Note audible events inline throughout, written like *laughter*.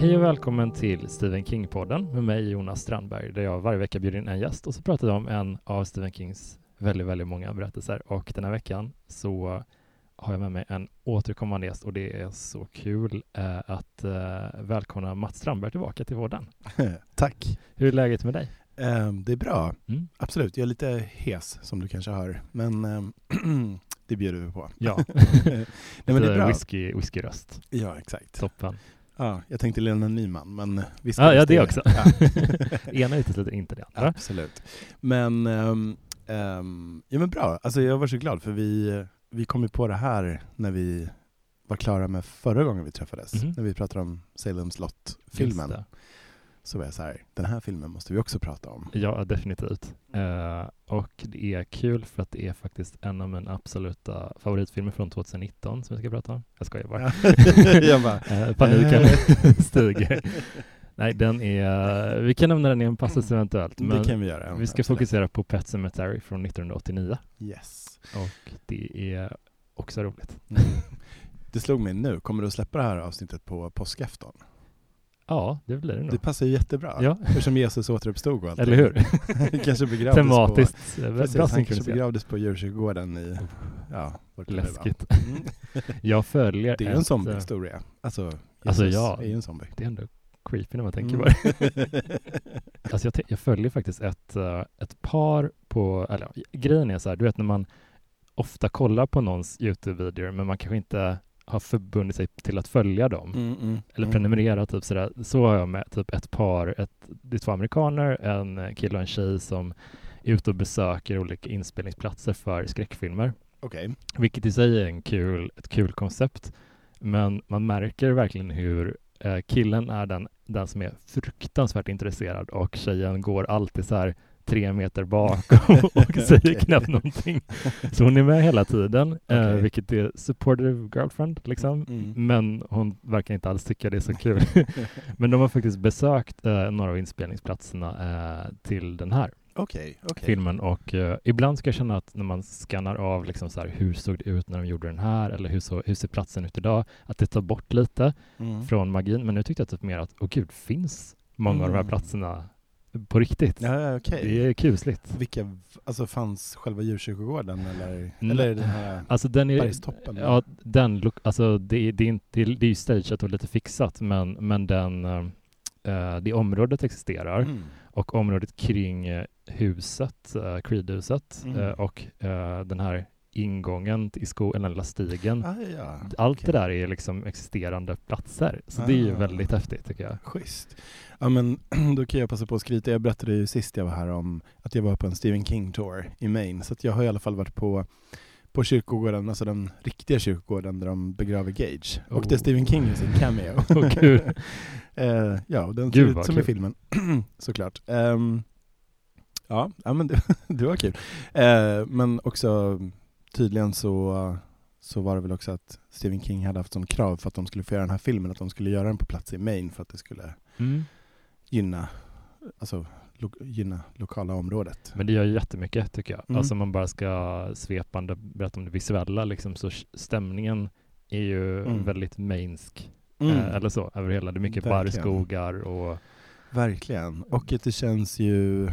Hej och välkommen till Stephen King-podden med mig Jonas Strandberg där jag varje vecka bjuder in en gäst och så pratar vi om en av Stephen Kings väldigt, väldigt många berättelser och den här veckan så har jag med mig en återkommande gäst och det är så kul eh, att eh, välkomna Mats Strandberg tillbaka till podden. *laughs* Tack. Hur är läget med dig? Um, det är bra. Mm. Absolut. Jag är lite hes som du kanske hör, men um, *clears throat* det bjuder vi på. Ja, *laughs* Nej, men det är bra. whisky, whiskyröst. Ja, exakt. Toppen. Ja, jag tänkte Lena Nyman, men visst. Ja, ja, det är- också. Ja. *laughs* Ena utesluter inte det andra. Absolut. Men, um, um, ja men bra. Alltså jag var så glad för vi, vi kom ju på det här när vi var klara med förra gången vi träffades. Mhm. När vi pratade om Salem's Just Lot-filmen. det. Så var jag så här, den här filmen måste vi också prata om. Ja, definitivt. Eh, och det är kul för att det är faktiskt en av mina absoluta favoritfilmer från 2019 som jag ska prata om. Jag skojar bara. *laughs* jag bara, *laughs* Eh, paniken *laughs* stiger. Nej, den är, vi kan nämna den i en passus eventuellt, det men kan vi göra. vi ska absolut. fokusera på Pet Sematary från 1989 Yes. och det är också roligt. Mm. Det slog mig nu, kommer du att släppa det här avsnittet på påskafton? Ja, det blir det nog. Det passar ju jättebra, Ja, eftersom Jesus återuppstod och allting. eller hur? *laughs* kanske begravdes Tematiskt, på, eh, precis, bra han kanske begravdes på djurkyrkogården i, ja, vart det. Läskigt. Mm. *laughs* Jag följer Det är ju en zombiehistoria. Alltså, Jesus Alltså, ja. är ju en zombie. Det är ändå creepy när man tänker Mm. på det. *laughs* Alltså jag, jag följer faktiskt ett, eh, ett par på, eller grejen är så här, du vet när man ofta kollar på någons YouTube-videor men man kanske inte har förbundit sig till att följa dem Mm, mm, eller mm. prenumerera typ sådär. Så har jag med typ ett par, ett, det är två amerikaner, en kille och en tjej som är ute och besöker olika inspelningsplatser för skräckfilmer. Okej. Vilket i sig är en kul, ett kul koncept. Men man märker verkligen hur eh, killen är den, den som är fruktansvärt intresserad och tjejen går alltid så här tre meter bak *laughs* och, och säger knappt någonting. Så hon är med hela tiden, eh, Okej. vilket är supportive girlfriend liksom. Mm. Men hon verkar inte alls tycka det är så kul. *laughs* Men de har faktiskt besökt eh, några av inspelningsplatserna eh, till den här Okej, okej. filmen och eh, ibland ska jag känna att när man skannar av liksom så här, hur såg det ut när de gjorde den här eller hur, så, hur ser platsen ut idag, att det tar bort lite Mm. från magin. Men nu tyckte jag typ mer att, åh gud, finns många av de här Mm. platserna på riktigt? Ja, okej. Det är kusligt. Vilka, alltså fanns själva djurkyrkogården eller, Mm. eller den här Alltså den är, bergstoppen? ja, den, alltså det, det, är inte, det är ju stageat och lite fixat, men, men den, eh, det området existerar Mm. och området kring eh, huset, uh, Creed-huset Mm. eh, och den här ingången i skogen, den lilla stigen. Ah, ja. Allt okej. det där är liksom existerande platser, så det är ju Ah. väldigt häftigt tycker jag. Schysst. Ja men *clears throat* då kan jag passa på att skryta. Jag berättade ju sist jag var här om att jag var på en Stephen King tour i Maine. Så jag har i alla fall varit på, på kyrkogården, alltså den riktiga kyrkogården där de begraver Gage. Och där Oh. Stephen King gör sin cameo. *laughs* Åh, kul. *laughs* Eh, ja, och den ser ut som i kul. filmen, *clears throat* såklart. Ehm, ja, ja, men det, *laughs* det var kul. Eh, men också tydligen så, så var det väl också att Stephen King hade haft som krav för att de skulle få göra den här filmen, att de skulle göra den på plats i Maine för att det skulle Mm. gynna, alltså, lo, gynna lokala området. Men det gör ju jättemycket tycker jag. Mm. Alltså om man bara ska svepande berätta om det visuella liksom, så stämningen är ju Mm. väldigt mainsk, Mm. eh, eller så, över hela. Det är mycket Verkligen. barrskogar och Verkligen. Och det känns ju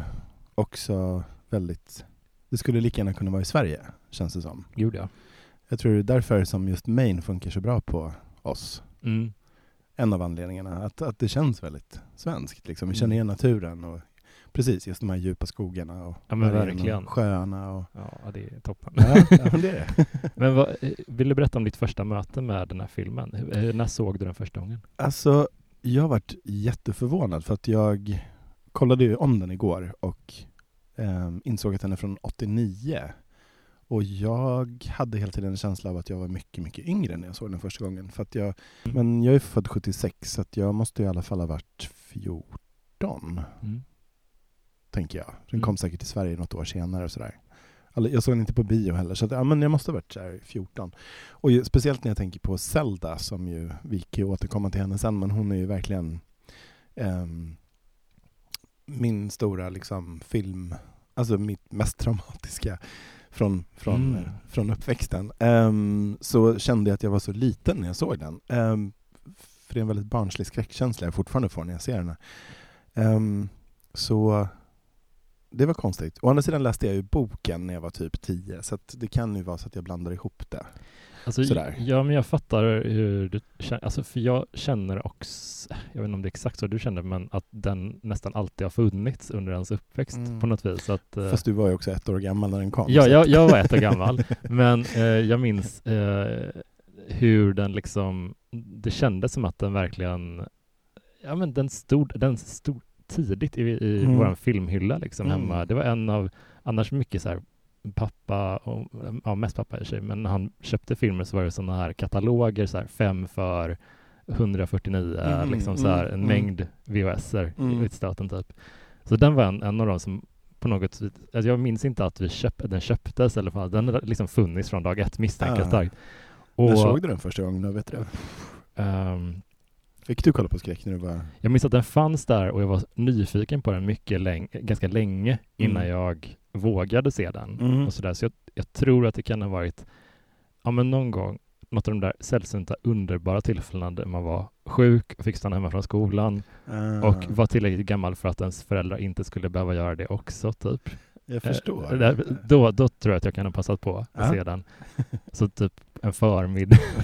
också väldigt, det skulle lika gärna kunna vara i Sverige, känns det som. gjorde jag. Jag tror det är därför som just Maine funkar så bra på oss. Mm. En av anledningarna, att, att det känns väldigt svenskt. Liksom. Vi Mm. känner igen naturen och precis just de här djupa skogarna och Ja, och sjöarna. Och, Ja, det är toppen. ja, ja, *laughs* men det är. Men vad, vill du berätta om ditt första möte med den här filmen? Hur- eh, När såg du den första gången? Alltså, jag varit jätteförvånad för att jag kollade ju om den igår och ehm, insåg att den är från 89. Och jag hade hela tiden en känsla av att jag var mycket, mycket yngre när jag såg den första gången. För att jag, Mm. men jag är född 76 så jag måste i alla fall ha varit 14, Mm. tänker jag. Den Mm. kom säkert till Sverige något år senare och sådär. Alltså, Jag såg den inte på bio heller, så att, ja, men jag måste ha varit här 14. Och ju, speciellt när jag tänker på Zelda, som ju, vi kan ju återkomma till henne sen, men hon är ju verkligen ehm, min stora liksom, film, alltså mitt mest traumatiska från, från, Mm. från uppväxten. Ehm, så kände jag att jag var så liten när jag såg den. Ehm, för det är en väldigt barnslig skräckkänsla jag fortfarande får när jag ser den. Um, så det var konstigt. Å andra sidan läste jag ju boken när jag var typ tio, så det kan ju vara så att jag blandar ihop det. Alltså, Sådär. Ja, men jag fattar hur du känner. Alltså, för jag känner också, jag vet inte om det är exakt så du känner, men att den nästan alltid har funnits under ens uppväxt Mm. på något vis. Att, eh, Fast du var ju också ett år gammal när den kom. Ja, jag, jag var ett år gammal, *laughs* men eh, jag minns eh, hur den liksom, det kändes som att den verkligen, ja men den stod, den stod tidigt i, i Mm. vår filmhylla liksom Mm. hemma. Det var en av, annars mycket så här pappa, och, ja mest pappa i sig, men när han köpte filmer så var det sådana här kataloger, så här fem för 149, Mhm, liksom så här, mm, en mm. mängd VHS-er Mm. i stöten typ. Så den var en, en av dem som på något sätt, alltså jag minns inte att vi köp, den köptes eller vad, den har liksom funnits från dag ett misstänker jag Ah. starkt. När såg du den första gången? Vet du det? ehm, Fick du kolla på skräck när du var... jag minns att den fanns där och jag var nyfiken på den mycket läng- ganska länge innan Mm. jag vågade se den. Mm. Och så där. så jag, jag tror att det kan ha varit, ja men någon gång, något av de där sällsynta underbara tillfällena där man var sjuk och fick stanna hemma från skolan Ah, och var tillräckligt gammal för att ens föräldrar inte skulle behöva göra det också typ. Jag förstår. Eh, där- Då, då tror jag att jag kan ha passat på Ja. se den. *laughs* Så typ en förmiddag. *laughs*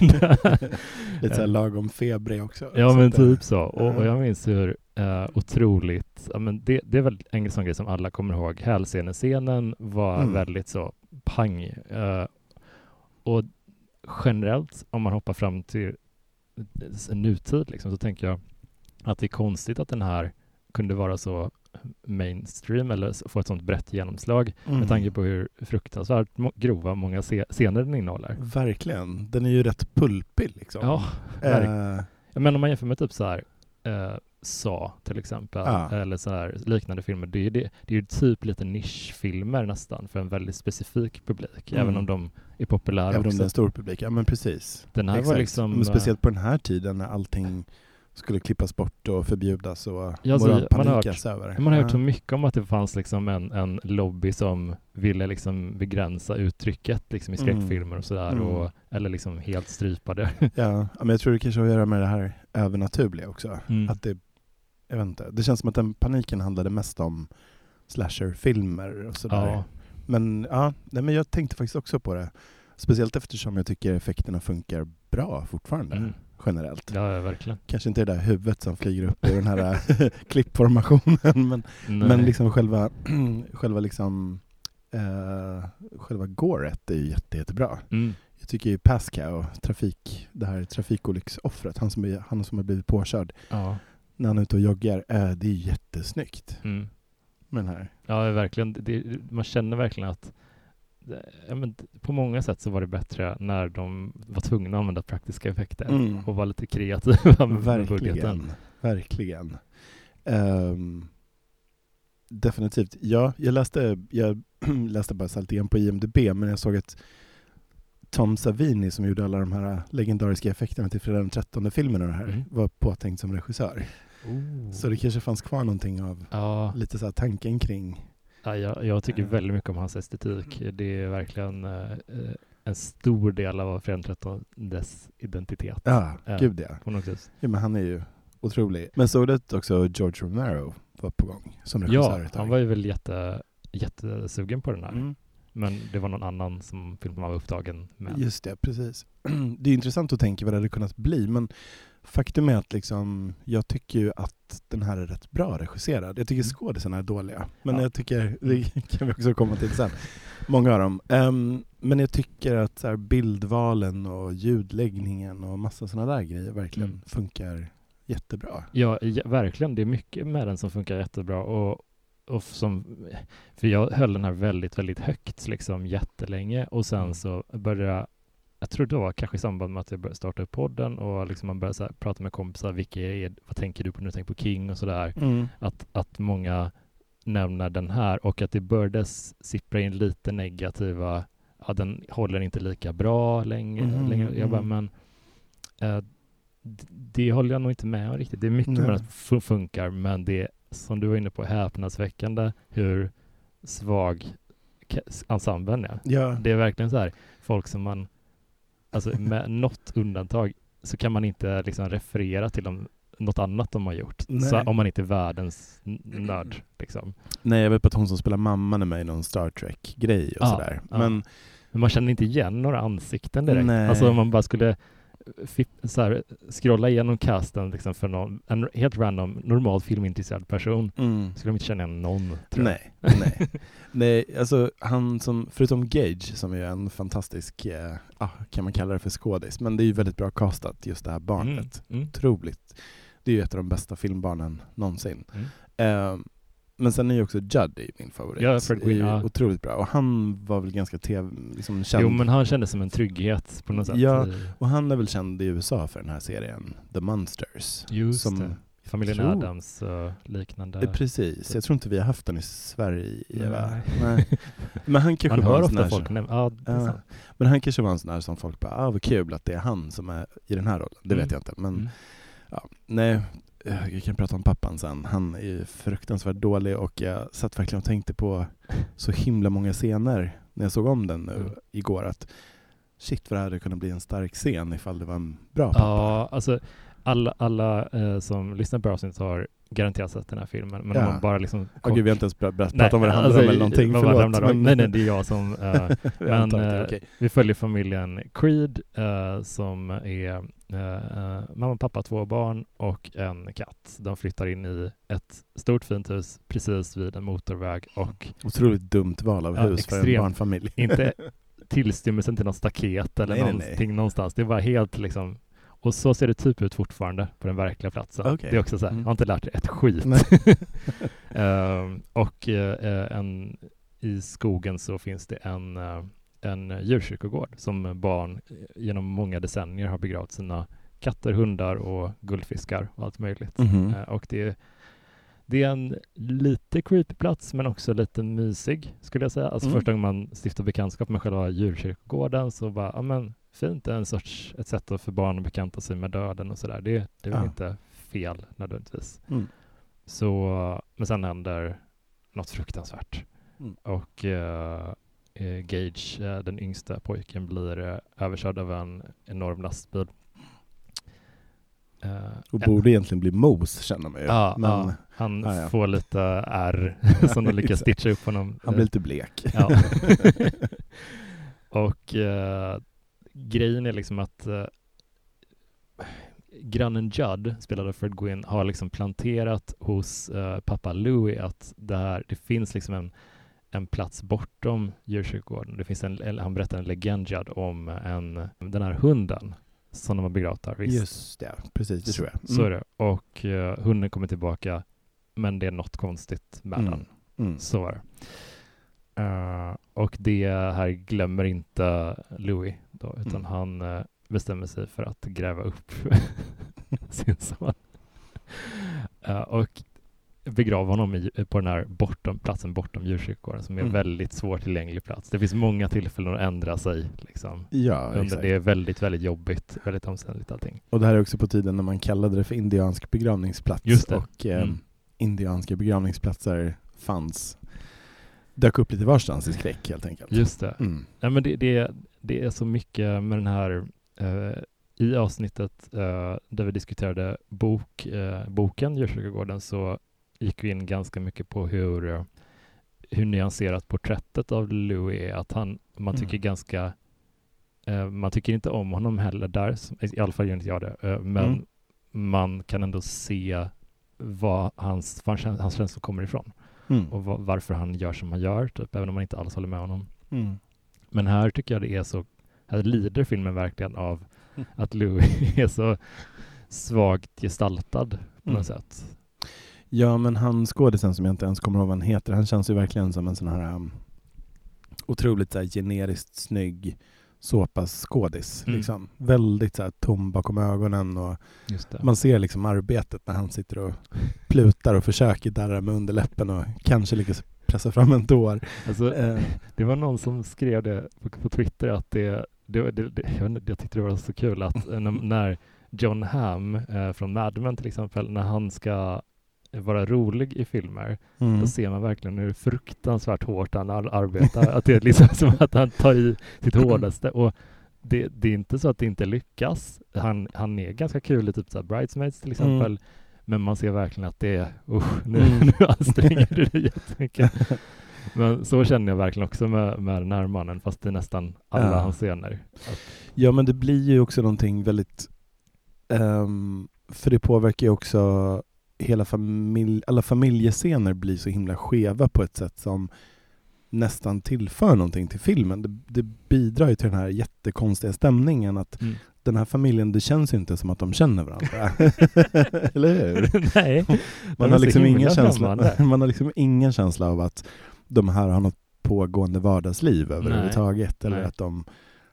Lite såhär lagom febrig också. ja Så men eh, typ så. Och, och ja. jag minns hur eh, otroligt, ja, men det, det är väl en sån grej som alla kommer ihåg. Hälsenescenen var Mm. väldigt så pang. Eh, och generellt, om man hoppar fram till nutid liksom, så tänker jag att det är konstigt att den här kunde vara så mainstream eller få ett sånt brett genomslag Mm. med tanke på hur fruktansvärt grova många scener den innehåller. Verkligen. Den är ju rätt pulpig liksom. Ja, Eh, Ja, Men om man jämför med typ så här eh, Sa till exempel, Ja. eller så här liknande filmer, det är det, det är ju typ lite nischfilmer nästan för en väldigt specifik publik, Mm. även om de är populära även om det är en stor publik. Ja men precis. Den här var Exakt. liksom... Men speciellt på den här tiden när allting skulle klippas bort och förbjudas och Ja, så man har moralpanikas över. Man har hört så mycket om att det fanns liksom en, en lobby som ville liksom begränsa uttrycket liksom i Mm. skräckfilmer och sådär, Mm. och, eller liksom helt strypa det. *laughs* Ja, ja, men jag tror det kanske har att göra med det här övernaturliga också. Mm. Att det, jag vet inte, det känns som att den paniken handlade mest om slasherfilmer och sådär. ja. Men ja, nej, men jag tänkte faktiskt också på det. Speciellt eftersom jag tycker effekterna funkar bra fortfarande, Mm. Generellt. ja, verkligen. Kanske inte det där huvudet som flyger upp ur den här *laughs* klippformationen, men, Nej. men liksom själva, *clears throat* själva liksom eh, själva goret är ju jätte, jättebra. mm. Jag tycker ju Pascal, trafik, det här trafikolycksoffret, han som, är, han som har blivit påkörd, Ja. när han är ute och joggar, eh, det är jättesnyggt Mm. med den här. Ja, verkligen. Det, man känner verkligen att ja, men på många sätt så var det bättre när de var tvungna att använda praktiska effekter Mm. och var lite kreativa *laughs* med budgeten. Verkligen, verkligen. Ehm, definitivt. Ja, jag läste, jag *clears throat* läste bara grann på IMDB, men jag såg att Tom Savini som gjorde alla de här legendariska effekterna till Fredag den 13 filmen och det här, Mm. var påtänkt som regissör. Så det kanske fanns kvar någonting av Ja, lite så tanken kring ja jag, jag tycker Ja. väldigt mycket om hans estetik. Det är verkligen eh, eh, en stor del av 13 dess identitet Ja, Ja. gud ja. på något vis. ja. men han är ju otrolig. Men såg du också George Romero var på gång som regissör Ja, han var ju väl jätte, jättesugen på den här. Mm. Men det var någon annan som filmen var upptagen med. Just det, precis. *clears throat* Det är intressant att tänka vad det hade kunnat bli, men faktum är att liksom, jag tycker ju att den här är rätt bra regisserad. Jag tycker Mm. skådisarna är dåliga, men Ja. jag tycker, det kan vi också komma till sen, många av dem. Ehm, men jag tycker att så här, bildvalen och ljudläggningen och massa sådana där grejer verkligen Mm. funkar jättebra. Ja, ja, verkligen. Det är mycket med den som funkar jättebra. Och, och som, för jag höll den här väldigt, väldigt högt liksom jättelänge och sen Mm. så började jag jag tror det var kanske i samband med att jag började starta upp podden och liksom man började prata med kompisar, vilka är, vad tänker du på när du tänker på King och sådär. Att, att många nämner den här och att det började sippra in lite negativa, ja den håller inte lika bra länge. Mhm, länge. Jag bara, mm. men d- det håller jag nog inte med om riktigt. Det är mycket Nej. med att funkar, men det är som du var inne på häpnadsväckande hur svag ensemblen är. Ja, Det är verkligen så här, folk som man, alltså med något undantag, så kan man inte liksom referera till dem, något annat de har gjort. Nej. Så, om man inte är världens nörd. Liksom. Nej, jag vet bara att hon som spelar mamman är med i någon Star Trek-grej och Ja, sådär. ja. Men Men man känner inte igen några ansikten direkt. Nej. Alltså om man bara skulle så här, scrolla igenom casten liksom för någon, en helt random, normal filmintresserad person, mm. skulle de inte känna igen någon. Tror jag. Nej, nej. nej, alltså han som, förutom Gage som är en fantastisk, eh, ah, kan man kalla det för skådis, men det är ju väldigt bra castat just det här barnet. Mm. Mm. Otroligt. Det är ju ett av de bästa filmbarnen någonsin. Mm. Eh, men sen är ju också Juddy min favorit. Ja, Fred Gwynne, ja. Otroligt bra. Och han var väl ganska tv, liksom känd. Jo, men han kändes som en trygghet på något sätt. Ja, i- Och han är väl känd i USA för den här serien The Monsters. Just som det. Familjen tror- Adams och liknande. Eh, Precis, jag tror inte vi har haft den i Sverige. Va? Nej. Nej. Men han kanske Man hör ofta folk nämna, ja, det Ja. Men han kanske var en sån där som folk bara, ah vad kul att det är han som är i den här rollen. Det Mm. vet jag inte. Men Mm. ja, nej, eh, jag kan prata om pappan sen. Han är fruktansvärt dålig och jag satt verkligen och tänkte på så himla många scener när jag såg om den nu Mm. igår. Att shit vad det hade kunnat bli en stark scen ifall det var en bra pappa. Ja, alltså alla, alla eh, som lyssnar på avsnittet har garanterat sett den här filmen. Men Ja. man bara liksom... Åh gud, vi har inte ens börjat prata om vad det handlar om eller någonting. Förlåt. om. Nej, nej, det är jag som... *laughs* Jag men det, eh, okej. vi följer familjen Creed eh, som är mamma, pappa, två barn och en katt. De flyttar in i ett stort fint hus precis vid en motorväg och Otroligt dumt val av hus för en extremt. barnfamilj. inte *laughs* tillstymmelsen till något staket eller Nej, nej, någonting nej. någonstans. Det var helt liksom och så ser det typ ut fortfarande på den verkliga platsen. Okej. Det är också så här, Mm. jag har inte lärt ett skit. *laughs* *laughs* Ehm, och eh, en, i skogen så finns det en, eh, en djurkyrkogård som barn genom många decennier har begravt sina katter, hundar och guldfiskar och allt möjligt. Mhm. Eh, och det är, det är en lite creepy plats men också lite mysig skulle jag säga. Alltså Mm. första gången man stiftar bekantskap med själva djurkyrkogården så bara, ja men fint, en sorts, ett sätt att för barn att bekanta sig med döden och sådär. Det, det är väl Ja. inte fel nödvändigtvis. Mm. Så, men sen händer något fruktansvärt. Mm. Och eh, eh, Gage, eh, den yngsta pojken, blir eh, överkörd av en enorm lastbil. Och en- borde egentligen bli mos känner man ju. Ja, Men ja, han ja, ja. får lite ärr *laughs* *laughs* som de lyckas stitcha upp honom. han blir lite blek. *laughs* Och eh, grejen är liksom att eh, grannen Judd, spelad av Fred Gwynn, har liksom planterat hos eh, pappa Louie att det, här, det finns liksom en, en plats bortom djurkyrkogården. Det finns en, han berättar en legend Judd om en, den här hunden som de har begravt där. Visst? Just det, precis det tror jag. Så är det. Och eh, hunden kommer tillbaka, men det är något konstigt med Mm. den. Mm. Så var det. Eh, och det här glömmer inte Louis då, utan Mm. han eh, bestämmer sig för att gräva upp *laughs* sin son. Eh, och begrava honom i, på den här bortom, platsen bortom djurkyrkogården som är en Mm. väldigt svårtillgänglig plats. Det finns många tillfällen att ändra sig. Liksom. Ja, Under, det är väldigt, väldigt jobbigt, väldigt omständligt allting. Och det här är också på tiden när man kallade det för indiansk begravningsplats. Och eh, Mm. indianska begravningsplatser fanns, dök upp lite varstans i skräck helt enkelt. Just det. Mm. Nej, men det, det, det är så mycket med den här eh, i avsnittet eh, där vi diskuterade bok, eh, boken Djurkyrkogården så gick vi in ganska mycket på hur, eh, hur nyanserat porträttet av Louis är. Att han, man tycker Mm. ganska eh, man tycker inte om honom heller där, i alla fall gör inte jag det, eh, men Mm. man kan ändå se vad hans, var hans, hans känslor kommer ifrån Mm. och va- varför han gör som han gör, typ, även om man inte alls håller med honom. Mm. Men här tycker jag det är så, här lider filmen verkligen av Mm. att Louis *laughs* är så svagt gestaltad på Mm. något sätt. Ja, men han skådisen som jag inte ens kommer ihåg vad han heter, han känns ju verkligen som en sån här um, otroligt så här, generiskt snygg såpaskådis. Mm. Liksom. Väldigt så här, tom bakom ögonen och man ser liksom arbetet när han sitter och plutar och försöker darra med underläppen och kanske lyckas pressa fram en tår. Alltså, Eh, *laughs* det var någon som skrev det på, på Twitter att det, det, det, det jag, vet inte, jag tyckte det var så kul att eh, när, när John Hamm eh, från Mad Men till exempel, när han ska vara rolig i filmer, mm. då ser man verkligen hur fruktansvärt hårt han ar- arbetar. att det är liksom som att han tar i sitt hårdaste. Och det, det är inte så att det inte lyckas. Han, han är ganska kul i typ så Bridesmaids till exempel. Mm. Men man ser verkligen att det är, usch, nu, Mm. *laughs* nu anstränger du dig jättemycket. Men så känner jag verkligen också med, med den här mannen, fast i nästan alla Ja. hans scener. Att, Ja, men det blir ju också någonting väldigt... ehm, för det påverkar ju också hela familj, alla familjescener blir så himla skeva på ett sätt som nästan tillför någonting till filmen. Det, det bidrar ju till den här jättekonstiga stämningen att mm. den här familjen, det känns ju inte som att de känner varandra. *laughs* Eller hur? Nej, Man har, liksom ingen känsla, *laughs* man har liksom ingen känsla av att de här har något pågående vardagsliv överhuvudtaget. Eller Nej. att de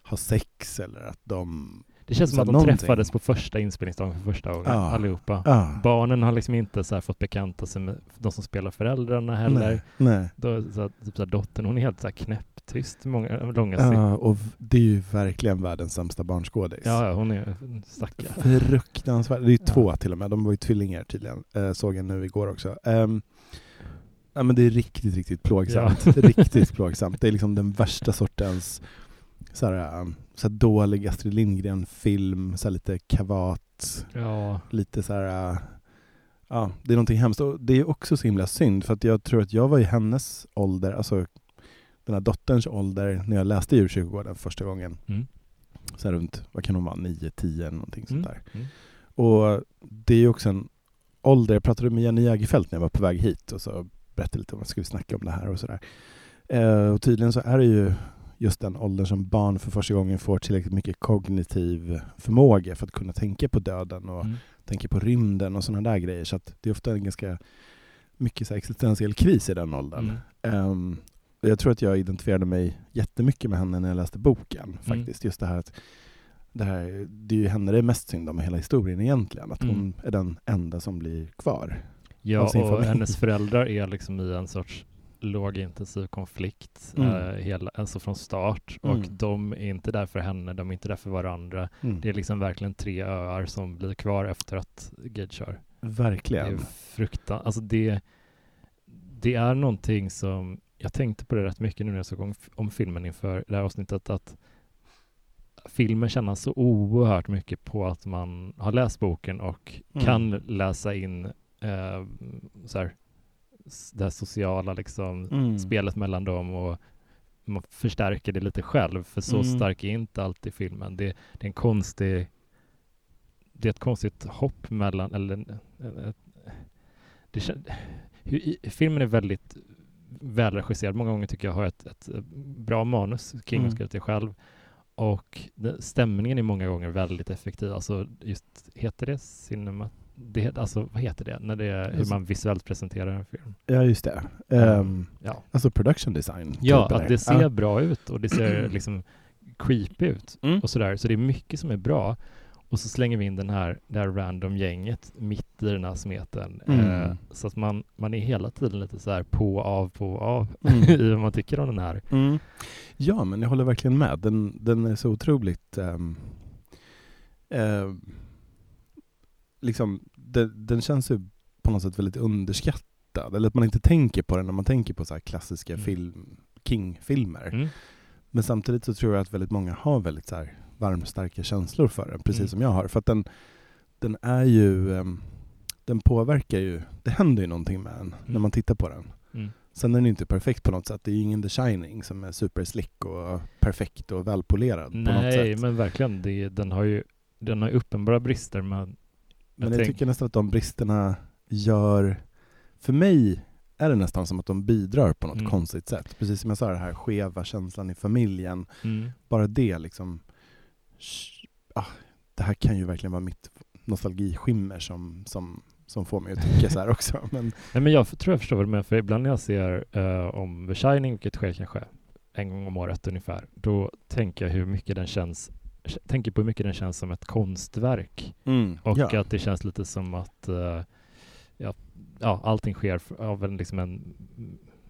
har sex eller att de... det känns som Så att de någonting. träffades på första inspelningsdagen för första gången, Ja. allihopa. Ah, Barnen har liksom inte så fått bekanta sig med de som spelar föräldrarna heller. nej, nej. Då, så att, typ så här, dottern, hon är helt så här knäpptyst många, långa ja. Ja, och det är ju verkligen världens sämsta barnskådis. ja, ja, hon är stackare. Fruktansvärt. Det är ju Ja. två till och med. De var ju tvillingar tydligen. Eh, såg jag nu igår också. Ehm, ja, men det är riktigt, riktigt plågsamt. riktigt plågsamt. Det är liksom den värsta sortens så här, um, så dålig Astrid Lindgren-film, så lite kavat, Ja, lite så här... uh, Ja, det är någonting hemskt. Och det är också så himla synd, för att jag tror att jag var i hennes ålder, alltså den här dotterns ålder, när jag läste Djurkyrkogården första gången. mm. Så här runt, vad kan hon vara, 9-10 eller någonting sånt Mm. där. Mm. Och det är ju också en ålder, jag pratade med Jenny Jägerfeld när jag var på väg hit och så berättade lite om vad ska vi snacka om det här och sådär. Eh, och tydligen så är det ju just den åldern som barn för första gången får tillräckligt mycket kognitiv förmåga för att kunna tänka på döden och Mm. tänka på rymden och sådana där grejer. Så att det är ofta en ganska mycket så existentiell kris i den åldern. Mm. Och jag tror att jag identifierade mig jättemycket med henne när jag läste boken. faktiskt. Just det här att det, här, det är ju henne det är mest synd om i hela historien egentligen. Att hon Mm. är den enda som blir kvar. Ja, och familj. hennes föräldrar är liksom i en sorts lågintensiv konflikt Mm. eh, hela, alltså från start och Mm. de är inte där för henne, de är inte där för varandra. Mm. Det är liksom verkligen tre öar som blir kvar efter att Gage kör. Det Verkligen. är fruktan, alltså det, det är någonting som, jag tänkte på det rätt mycket nu när jag såg om, om filmen inför det här avsnittet, att filmen känner så oerhört mycket på att man har läst boken och Mm. kan läsa in eh, så här, det här sociala liksom, Mm. spelet mellan dem och man förstärker det lite själv, för så Mm. stark är inte alltid filmen. Det, det är en konstig det är ett konstigt hopp mellan, eller eh, det, kän- hur, filmen är väldigt välregisserad. Många gånger tycker jag har ett, ett bra manus. King har Mm. skrivit det själv. Och det, stämningen är många gånger väldigt effektiv. Alltså just, heter det cinema? Det, alltså vad heter det? När det är hur man visuellt presenterar en film. Ja, just det. Ehm, Ja, alltså production design. ja typ, att det ser Ja. bra ut och det ser *clears throat* liksom creepy ut Mm. och sådär. Så det är mycket som är bra. Och så slänger vi in den här, det här random gänget mitt i den här smeten. Mm. Eh, så att man, man är hela tiden lite så här på, av, på, av *laughs* Mm. i vad man tycker om den här. Mm. Ja, men jag håller verkligen med. Den, den är så otroligt... ehm, ehm, liksom, den, den känns ju på något sätt väldigt underskattad. Eller att man inte tänker på den när man tänker på så här klassiska Mm. film, King-filmer. Mm. Men samtidigt så tror jag att väldigt många har väldigt så här varmstarka känslor för den, precis Mm. som jag har. För att den, den är ju... ehm, den påverkar ju... Det händer ju någonting med en när Mm. man tittar på den. Mm. Sen är den inte perfekt på något sätt. Det är ju ingen The Shining som är superslick och perfekt och välpolerad på något Nej, sätt. men verkligen. Det, den har ju den har uppenbara brister, men Men jag jag, tänk- tycker nästan att de bristerna gör... För mig är det nästan som att de bidrar på något Mm. konstigt sätt. Precis som jag sa, den här skeva känslan i familjen. mm. Bara det liksom... sh- Ah, det här kan ju verkligen vara mitt nostalgiskimmer som, som, som får mig att tycka så här *laughs* också. Men, Nej, men jag tror jag förstår vad du menar, för ibland när jag ser eh, om The Shining, vilket sker kanske en gång om året ungefär, då tänker jag hur mycket den känns tänker på hur mycket den känns som ett konstverk och ja. att det känns lite som att eh, ja, ja, allting sker av en, liksom en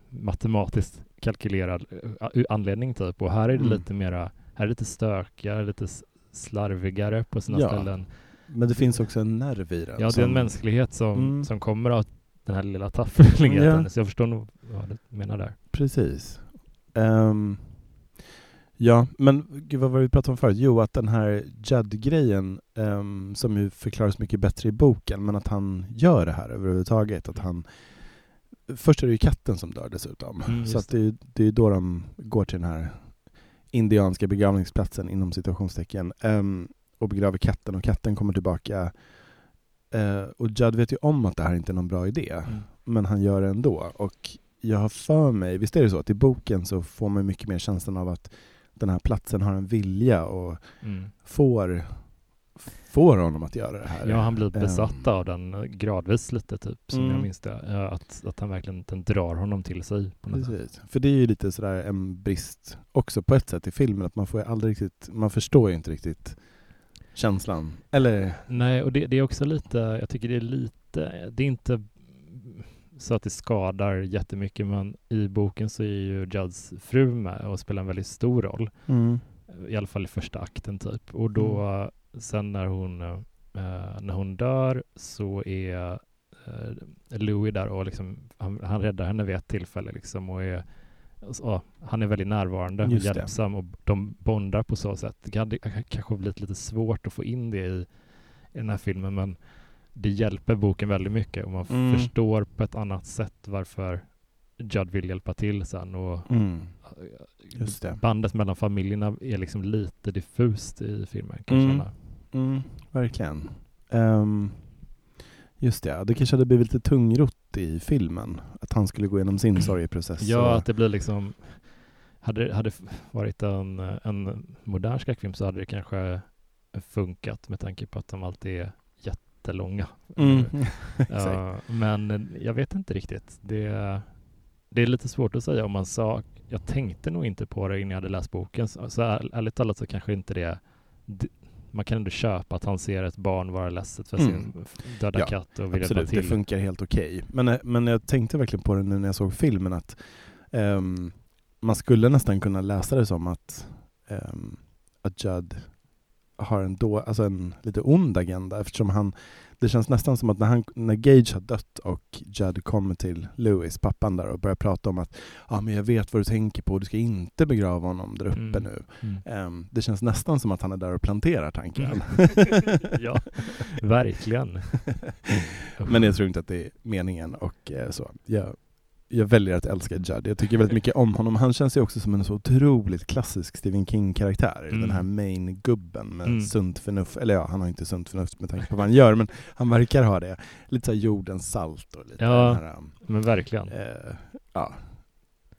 matematiskt kalkylerad eh, anledning typ och här är det Mm. lite mera, här är det lite stökigare, lite slarvigare på sina Ja. ställen. Men det finns också en nerv i den. Ja, det är en mänsklighet som, Mm. som kommer av den här lilla taffligheten. Ja. Så jag förstår nog vad du menar där. Precis. Ehm, Ja, men gud, vad var det vi pratade om förut? Jo, att den här Judd-grejen, ehm, som ju förklaras mycket bättre i boken, men att han gör det här överhuvudtaget. Att han, först är det ju katten som dör dessutom. Mm, så att det, är- det är ju då de går till den här indianska begravningsplatsen inom situationstecken ehm, och begraver katten och katten kommer tillbaka. Eh, och Judd vet ju om att det här inte är någon bra idé, Mm. men han gör det ändå. Och jag har för mig, visst är det så att i boken så får man mycket mer känslan av att den här platsen har en vilja och Mm. får, får honom att göra det här. Ja, han blir besatt Ehm, av den eh, gradvis lite typ, som Mm. jag minns det. Ja, Att, att han verkligen den drar honom till sig. På något sätt. Precis. För det är ju lite sådär en brist också på ett sätt i filmen, att man får ju aldrig riktigt, man förstår ju inte riktigt känslan. Eller, Nej, och det, det är också lite, jag tycker det är lite, det är inte så att det skadar jättemycket, men i boken så är ju Judds fru med och spelar en väldigt stor roll. I alla fall i första akten typ. Och då sen när hon, eh, när hon dör så är eh, Louis där och liksom, han, han räddar henne vid ett tillfälle liksom och är ja, han är väldigt närvarande och hjälpsam och de bondar på så sätt. Det hade kanske blivit lite svårt att få in det i, i den här filmen men det hjälper boken väldigt mycket och man Mm. förstår på ett annat sätt varför Judd vill hjälpa till sen och mm, bandet mellan familjerna är liksom lite diffust i filmen kan Mm. mm, verkligen. Ehm, just det, det kanske hade blivit lite tungrott i filmen, att han skulle gå igenom sin *clears throat* sorgeprocess. Ja, och- att det blir liksom hade det hade varit en, en modern skräckfilm så hade det kanske funkat med tanke på att de alltid är jättelånga. Mm. *laughs* Ja, men jag vet inte riktigt. Det, det är lite svårt att säga om man sa, jag tänkte nog inte på det innan jag hade läst boken. Så, så är- ärligt talat så kanske inte det, det man kan ändå köpa att han ser ett barn vara ledset för Mm. sin f- döda Ja, katt och vill Absolut, det till. funkar helt okej. Men, eh, men jag tänkte verkligen på det nu när jag såg filmen att ehm, man skulle nästan kunna läsa det som att, um, att Judd har en, då, alltså en lite ond agenda eftersom han, det känns nästan som att när, han, när Gage har dött och Judd kommer till Louis, pappan där och börjar prata om att ah, men jag vet vad du tänker på, du ska inte begrava honom där uppe Mm. nu. Mm. Ehm, det känns nästan som att han är där och planterar tanken. Mm. *laughs* ja, verkligen. Men jag tror inte att det är meningen och eh, så. Jag, jag väljer att älska Judd. Jag tycker väldigt mycket om honom. Han känns ju också som en så otroligt klassisk Stephen King-karaktär. Mm. Den här main-gubben med Mm. sunt förnuft. Eller ja, han har inte sunt förnuft med tanke på vad han gör, men han verkar ha det. Lite såhär jordens salt och lite Ja, här, Men verkligen. eh, ja,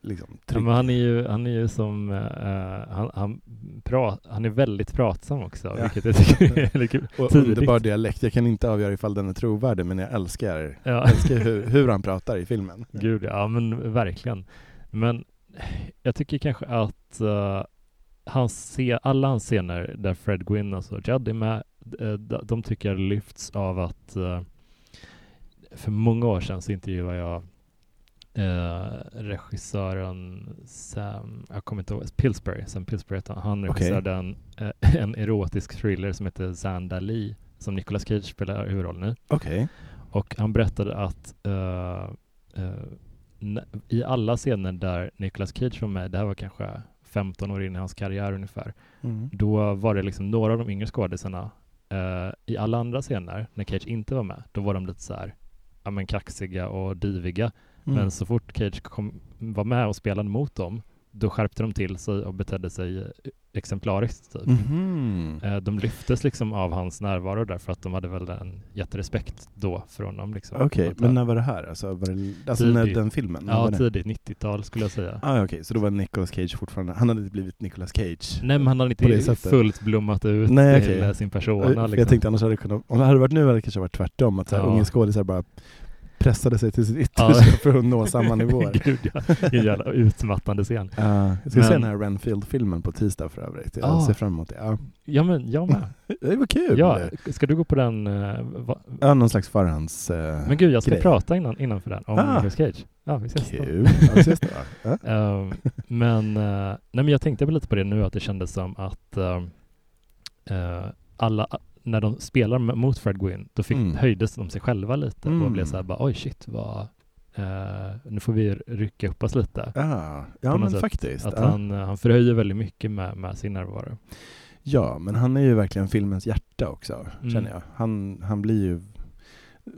liksom Ja, men han är ju, han är ju som, eh, han, han, pra, han är väldigt pratsam också, Ja. vilket jag tycker är *laughs* lite och underbar dialekt. Jag kan inte avgöra ifall den är trovärdig, men jag älskar, Ja. älskar hur, hur han pratar i filmen. *laughs* Gud ja, men verkligen. Men jag tycker kanske att uh, hans alla hans scener där Fred Gwynn, alltså Judd är med, eh, de, tycker jag lyfts av att för många år sedan så intervjuade jag regissören Sam, jag kommer inte ihåg, Pillsbury, Sam Pillsbury heter han. Han regisserade en, eh, *laughs* en erotisk thriller som heter Zandali som Nicolas Cage spelar huvudrollen i. Okej. Och han berättade att eh, eh, n- i alla scener där Nicolas Cage var med, det här var kanske 15 år in i hans karriär ungefär, Mm. då var det liksom några av de yngre skådisarna. Eh, I alla andra scener, när Cage inte var med, då var de lite så här, ja men kaxiga och diviga. Mm. Men så fort Cage kom, var med och spelade mot dem, då skärpte de till sig och betedde sig exemplariskt. Typ. Eh, De lyftes liksom av hans närvaro därför att de hade väl en jätterespekt då för honom. Liksom. Okej, Att, men när var det här? Alltså, var det, alltså när den filmen? när Ja, tidigt 90-tal skulle jag säga. Ah, Okej, så då var Nicolas Cage fortfarande, han hade inte blivit Nicolas Cage? Nej, men han hade inte fullt blommat ut Nej, till okej. eh, sin persona. Liksom. Jag tänkte annars hade det kunnat, om det hade varit nu hade det kanske varit tvärtom, att så här, Ja. unga skådisar bara pressade sig till sitt Ja. yttersta för att nå samma nivåer. *laughs* Gud, ja. En jävla utmattande scen. Ja, jag ska se Men- den här Renfield-filmen på tisdag för övrigt. Jag Ah. ser fram emot det. Ja. Ja, men jag med. *laughs* Det var kul! Ja, ska du gå på den? eh, va? Ja, någon slags förhands... eh, Men gud, jag ska grej. prata innan, innan för den om Ah. Nicolas Cage. Ja, vi ses. Kul! Ja, vi ses då. *laughs* Ja. Ehm, men, eh, nej, men jag tänkte väl lite på det nu, att det kändes som att ehm, eh, alla, när de spelar mot Fred Gwynn, då fick, Mm. höjdes de sig själva lite och Mm. blev så här bara oj shit, vad, eh, nu får vi rycka upp oss lite. Ah, ja, men sätt, faktiskt. Att ja. han, eh, han förhöjer väldigt mycket med, med sin närvaro. ja, men han är ju verkligen filmens hjärta också, Mm. känner jag. Han, han blir ju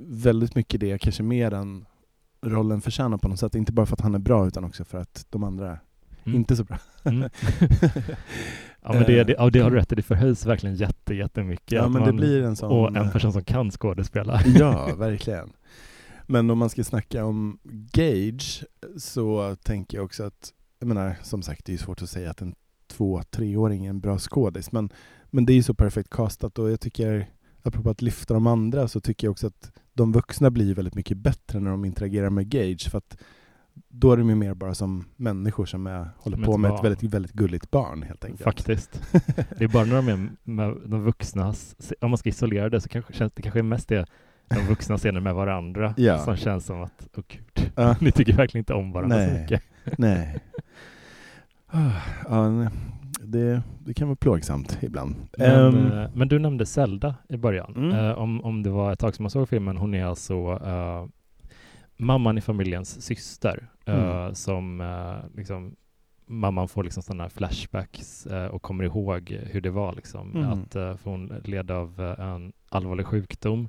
väldigt mycket det, kanske mer än rollen förtjänar på något sätt. Inte bara för att han är bra, utan också för att de andra är Mm. inte så bra. Mm. *laughs* *laughs* ja, men det, det, ja, det har du rätt i. Det förhöjs verkligen jätte, jättemycket. Ja, men det man- blir en sån... Och en person som kan skådespela. *laughs* Ja, *laughs* verkligen. Men om man ska snacka om Gage så tänker jag också att, jag menar som sagt det är ju svårt att säga att en två, treåring är en bra skådis men, men det är ju så perfekt castat och jag tycker, apropå att lyfta de andra så tycker jag också att de vuxna blir väldigt mycket bättre när de interagerar med Gage för att då är de ju mer bara som människor som är, håller Som på med barn. ett väldigt, väldigt gulligt barn helt enkelt. Faktiskt. Det är bara när de är med de vuxna, om man ska isolera det så kanske känns det kanske är mest det de vuxna scener med varandra Ja. som känns som att, åh gud, Ja. *laughs* ni tycker verkligen inte om varandra så Nej. mycket. *laughs* Nej. Nej. det, det kan vara plågsamt ibland. Men, eh, men du nämnde Zelda i början. Mm. Eh, om, om det var ett tag som man såg filmen, hon är alltså eh, mamman i familjens syster eh, Mm. som eh, liksom mamman får liksom sådana flashbacks eh, och kommer ihåg hur det var liksom. Mm. Att, eh, för hon led av eh, en allvarlig sjukdom.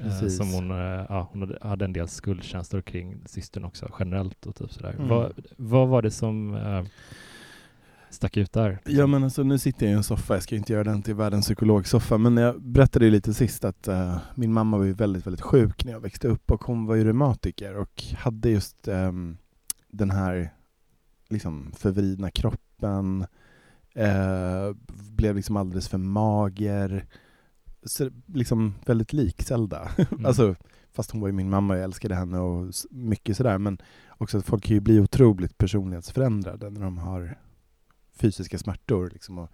eh, som hon, ja, hon hade- en del skuldkänslor kring systern också generellt och typ sådär. Mm. Vad, vad var det som stack ut där? Ja men alltså nu sitter jag i en soffa, jag ska inte göra den till världens psykologsoffa, men jag berättade ju lite sist att eh, min mamma var ju väldigt, väldigt sjuk när jag växte upp och hon var ju reumatiker och hade just ehm, den här liksom förvridna kroppen, eh, blev liksom alldeles för mager, så, liksom väldigt lik Zelda. Mm. *laughs* alltså, fast hon var ju min mamma och jag älskade henne och mycket sådär, men också att folk kan ju bli otroligt personlighetsförändrade när de har fysiska smärtor. Liksom, och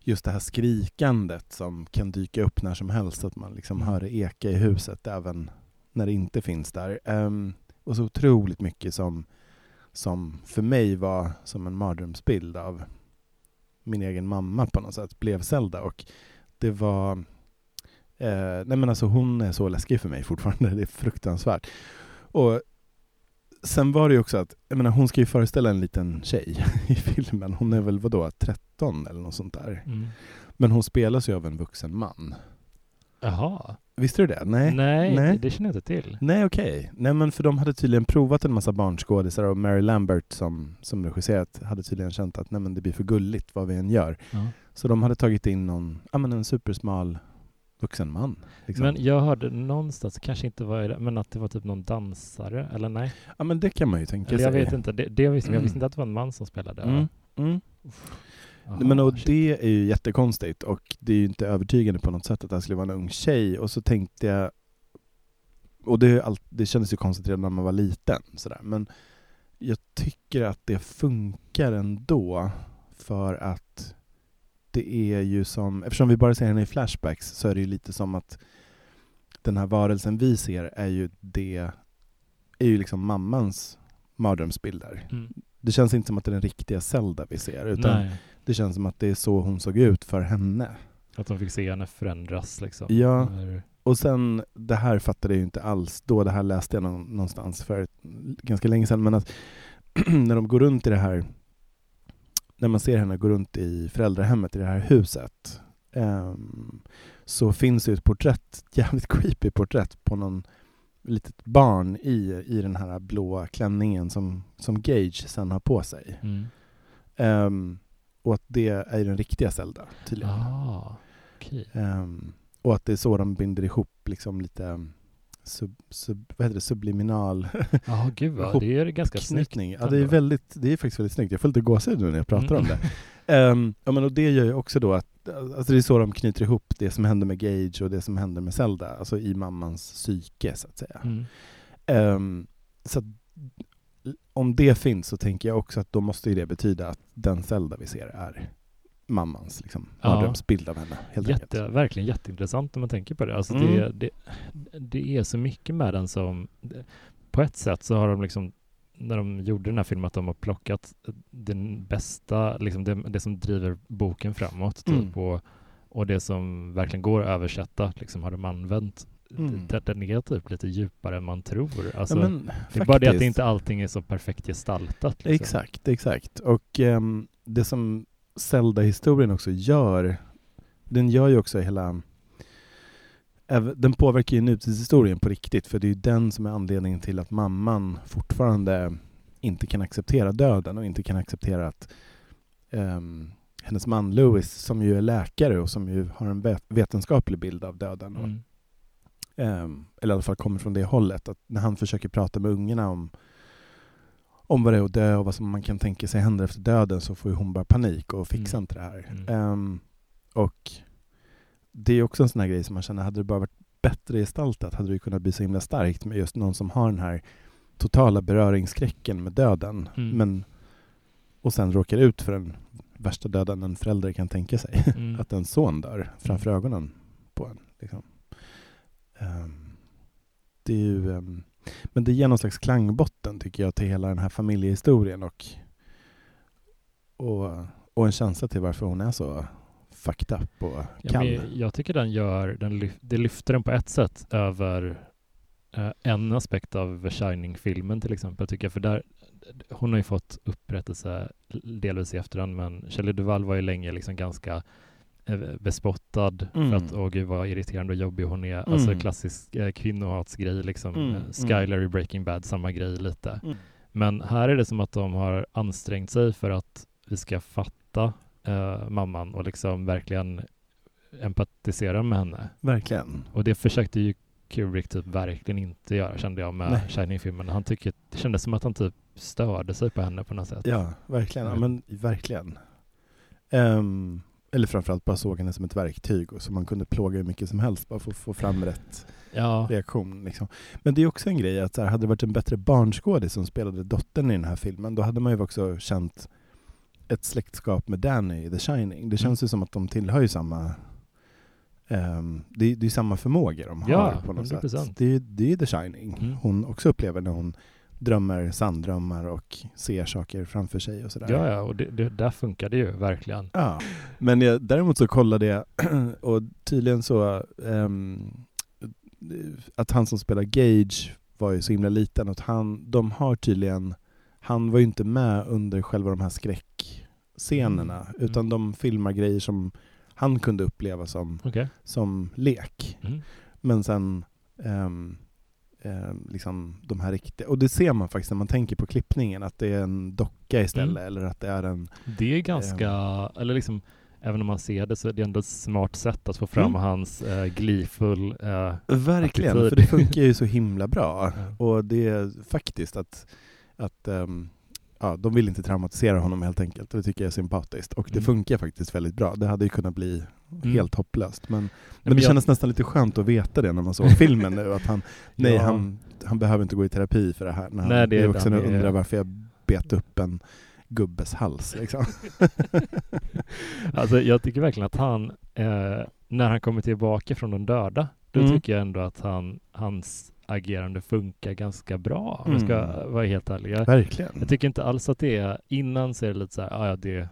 just det här skrikandet som kan dyka upp när som helst, att man liksom Mm. hör det eka i huset även när det inte finns där. Um, och så otroligt mycket som, som för mig var som en mardrömsbild av min egen mamma på något sätt, blev Zelda. Och det var... Eh, nej men alltså hon är så läskig för mig fortfarande, *laughs* det är fruktansvärt. Och sen var det ju också att, jag menar hon ska ju föreställa en liten tjej *laughs* i filmen. Hon är väl vadå, 13 eller något sånt där. Mm. Men hon spelas ju av en vuxen man. Jaha. Visste du det? Nej. Nej, Nej. Det, det känner jag inte till. Nej okej. Nej men för de hade tydligen provat en massa barnskådisar och Mary Lambert som, som regisserat hade tydligen känt att nej men det blir för gulligt vad vi än gör. Ja. Så de hade tagit in någon, ja men en supersmal vuxen man. Liksom. Men jag hörde någonstans, kanske inte var det, men att det var typ någon dansare, eller nej? ja men det kan man ju tänka Eller jag sig. vet inte, det, det visste, jag Mm. visste inte att det var en man som spelade. Mm. Mm. Jaha, Men och shit. det är ju jättekonstigt och det är ju inte övertygande på något sätt att det här skulle vara en ung tjej och så tänkte jag och det, är allt, det kändes ju konstigt redan när man var liten sådär. men jag tycker att det funkar ändå för att det är ju som, eftersom vi bara ser henne i flashbacks så är det ju lite som att den här varelsen vi ser är ju det, är ju liksom mammans mardrömsbilder. Mm. Det känns inte som att det är den riktiga Zelda vi ser utan Nej, det känns som att det är så hon såg ut för henne. att de fick se henne förändras liksom. Ja. Eller- Och sen, det här fattade jag ju inte alls då, det här läste jag någon, någonstans för ganska länge sedan, men att *clears throat* när de går runt i det här, när man ser henne gå runt i föräldrahemmet i det här huset, ehm, så finns det ett porträtt, *laughs* jävligt creepy porträtt på någon litet barn i, i den här blåa klänningen som, som Gage sen har på sig. Mm. Ehm, och att det är den riktiga Zelda, tydligen. Ah, okej. Ehm, och att det är så de binder ihop liksom lite um, sub, sub, vad heter det, subliminal *laughs* Ja, gud vad, det är ganska snyggt. Ja, det är, väldigt, det är faktiskt väldigt snyggt. Jag får lite gåshud nu när jag pratar om Mm. det. Ehm, ja, men och det gör ju också då att alltså det är så de knyter ihop det som händer med Gage och det som händer med Zelda, alltså i mammans psyke så att säga. Mm. Ehm, så att, om det finns så tänker jag också att då måste ju det betyda att den Zelda vi ser är mammans liksom, Ja. mardrömsbild av henne. Helt Jätte, enkelt. verkligen jätteintressant när man tänker på det. Alltså Mm. det, det, det är så mycket med den som... På ett sätt så har de liksom, när de gjorde den här filmen, att de har plockat den bästa, liksom det, det som driver boken framåt. Typ, Mm. och, och det som verkligen går att översätta, liksom har de använt Mm. den är typ lite djupare än man tror. Alltså, ja, men, det är bara det att faktiskt. inte allting är så perfekt gestaltat. Liksom. Exakt, exakt. Och ehm, det som Zelda-historien också gör, den gör ju också hela... Den påverkar ju nutidshistorien på riktigt, för det är ju den som är anledningen till att mamman fortfarande inte kan acceptera döden och inte kan acceptera att ehm, hennes man Louis, som ju är läkare och som ju har en vet- vetenskaplig bild av döden, och Mm. Ehm, eller i alla fall kommer från det hållet, att när han försöker prata med ungarna om, om vad det är att dö och vad som man kan tänka sig händer efter döden så får ju hon bara panik och fixar Mm. inte det här. Mm. Ehm, och det är också en sån här grej som man känner, hade det bara varit bättre gestaltat hade det kunnat bli så himla starkt med just någon som har den här totala beröringsskräcken med döden. Mm. Men, och sen råkar ut för den värsta döden en förälder kan tänka sig. *laughs* Mm. Att en son dör framför ögonen på en. Liksom. Ehm, det är ju, ehm, men det ger någon slags klangbotten tycker jag till hela den här familjehistorien och, och, och en känsla till varför hon är så fucked up och Ja, kall. men jag tycker den gör, den lyf, det lyfter den på ett sätt över eh, en aspekt av Shining-filmen till exempel, tycker jag. För där, hon har ju fått upprättelse delvis i efterhand, men Shelley Duvall var ju länge liksom ganska bespottad Mm. för att åh gud vad irriterande och jobbig hon är. Alltså Mm. klassisk eh, kvinnohatsgrej liksom. Mm, Eh, mm. Skyler i Breaking Bad, samma grej lite. Mm. Men här är det som att de har ansträngt sig för att vi ska fatta eh, mamman och liksom verkligen empatisera med henne. Verkligen. Och det försökte ju Kubrick typ verkligen inte göra kände jag med. Shining-filmen. Han tycker, det kändes som att han typ störde sig på henne på något sätt. Ja, verkligen. Ja, men verkligen. Ehm, eller framförallt bara såg henne som ett verktyg och så man kunde plåga hur mycket som helst bara för att få fram rätt Ja, reaktion. Liksom. Men det är också en grej att så här, hade det varit en bättre barnskådis som spelade dottern i den här filmen, då hade man ju också känt ett släktskap med Danny i The Shining. Det känns ju som att de tillhör ju samma ehm, det, är- det är samma förmågor de har Ja, på något 100%. sätt. Det är, det är The Shining. Mm. Hon också upplever när hon drömmer sanddrömmar och ser saker framför sig och sådär. ja, ja och det, det, där funkar det ju verkligen. Ja, men jag, däremot så kollade jag *clears throat* och tydligen så ehm, att han som spelar Gage var ju så himla liten att han, de har tydligen, han var ju inte med under själva de här skräckscenerna Mm. utan de filmar grejer som han kunde uppleva som, Okej. som lek. Mm. Men sen ehm, ehm, liksom de här riktiga, och det ser man faktiskt när man tänker på klippningen att det är en docka istället Mm. eller att det är en Det är ganska, eller liksom, även om man ser det så är det ändå ett smart sätt att få fram Mm. hans eh, gleeful eh, Verkligen, attityd. för det funkar ju så himla bra. *laughs* Ja. Och det är faktiskt att, att ehm, ja, de vill inte traumatisera honom helt enkelt. Det tycker jag är sympatiskt. Och det Mm. funkar faktiskt väldigt bra. Det hade ju kunnat bli Mm. helt hopplöst. Men, men det jag- kändes nästan lite skönt att veta det när man såg *laughs* filmen nu. Att han, nej, Ja. han, han behöver inte gå i terapi för det här. När han Nej, det är han är- undrar varför jag bet upp en gubbes hals. Liksom. *laughs* *laughs* Alltså jag tycker verkligen att han, eh, när han kommer tillbaka från de döda, då Mm. tycker jag ändå att han, hans agerande funkar ganska bra, om jag ska Mm. vara helt ärlig. Jag, Verkligen. jag tycker inte alls att det är, innan så är det lite så här, "Ah, ja det,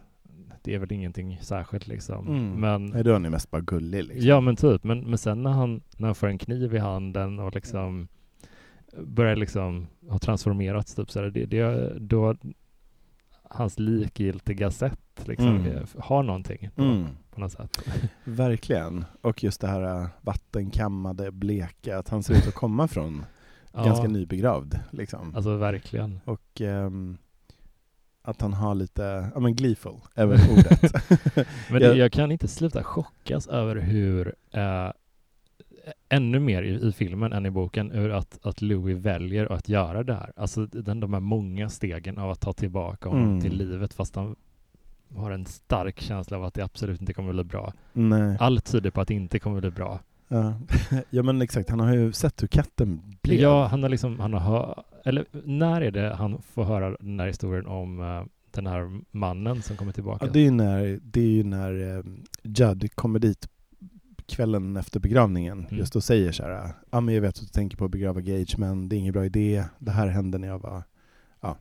det är väl ingenting särskilt liksom. Mm. Men, Nej, då är han ju mest bara gullig. Liksom. ja men typ, men, men sen när han, när han får en kniv i handen och liksom börjar liksom ha transformerats typ så här, det, det, då hans likgiltiga sätt liksom Mm. eh, har någonting på, Mm. på något sätt. *laughs* Verkligen. Och just det här äh, vattenkammade, bleka, att han ser ut att komma från *laughs* Ja, ganska nybegravd. Liksom. Alltså verkligen. Och ehm, att han har lite, ja men gleeful väl ordet. *laughs* Men Jag- det, jag kan inte sluta chockas över hur eh, ännu mer i, i filmen än i boken, ur att, att Louis väljer att göra det här. Alltså den, de här många stegen av att ta tillbaka honom Mm. till livet fast han har en stark känsla av att det absolut inte kommer att bli bra. Nej. Allt tyder på att det inte kommer att bli bra. Ja. *laughs* ja men exakt, han har ju sett hur katten blev. Ja, han har liksom, han har hör, eller när är det han får höra den här historien om eh, den här mannen som kommer tillbaka? Ja, det är ju när, det är när eh, Judd kommer dit kvällen efter begravningen Mm. just och säger så här, ja men jag vet att du tänker på att begrava Gage men det är ingen bra idé, det här hände när jag var, ja,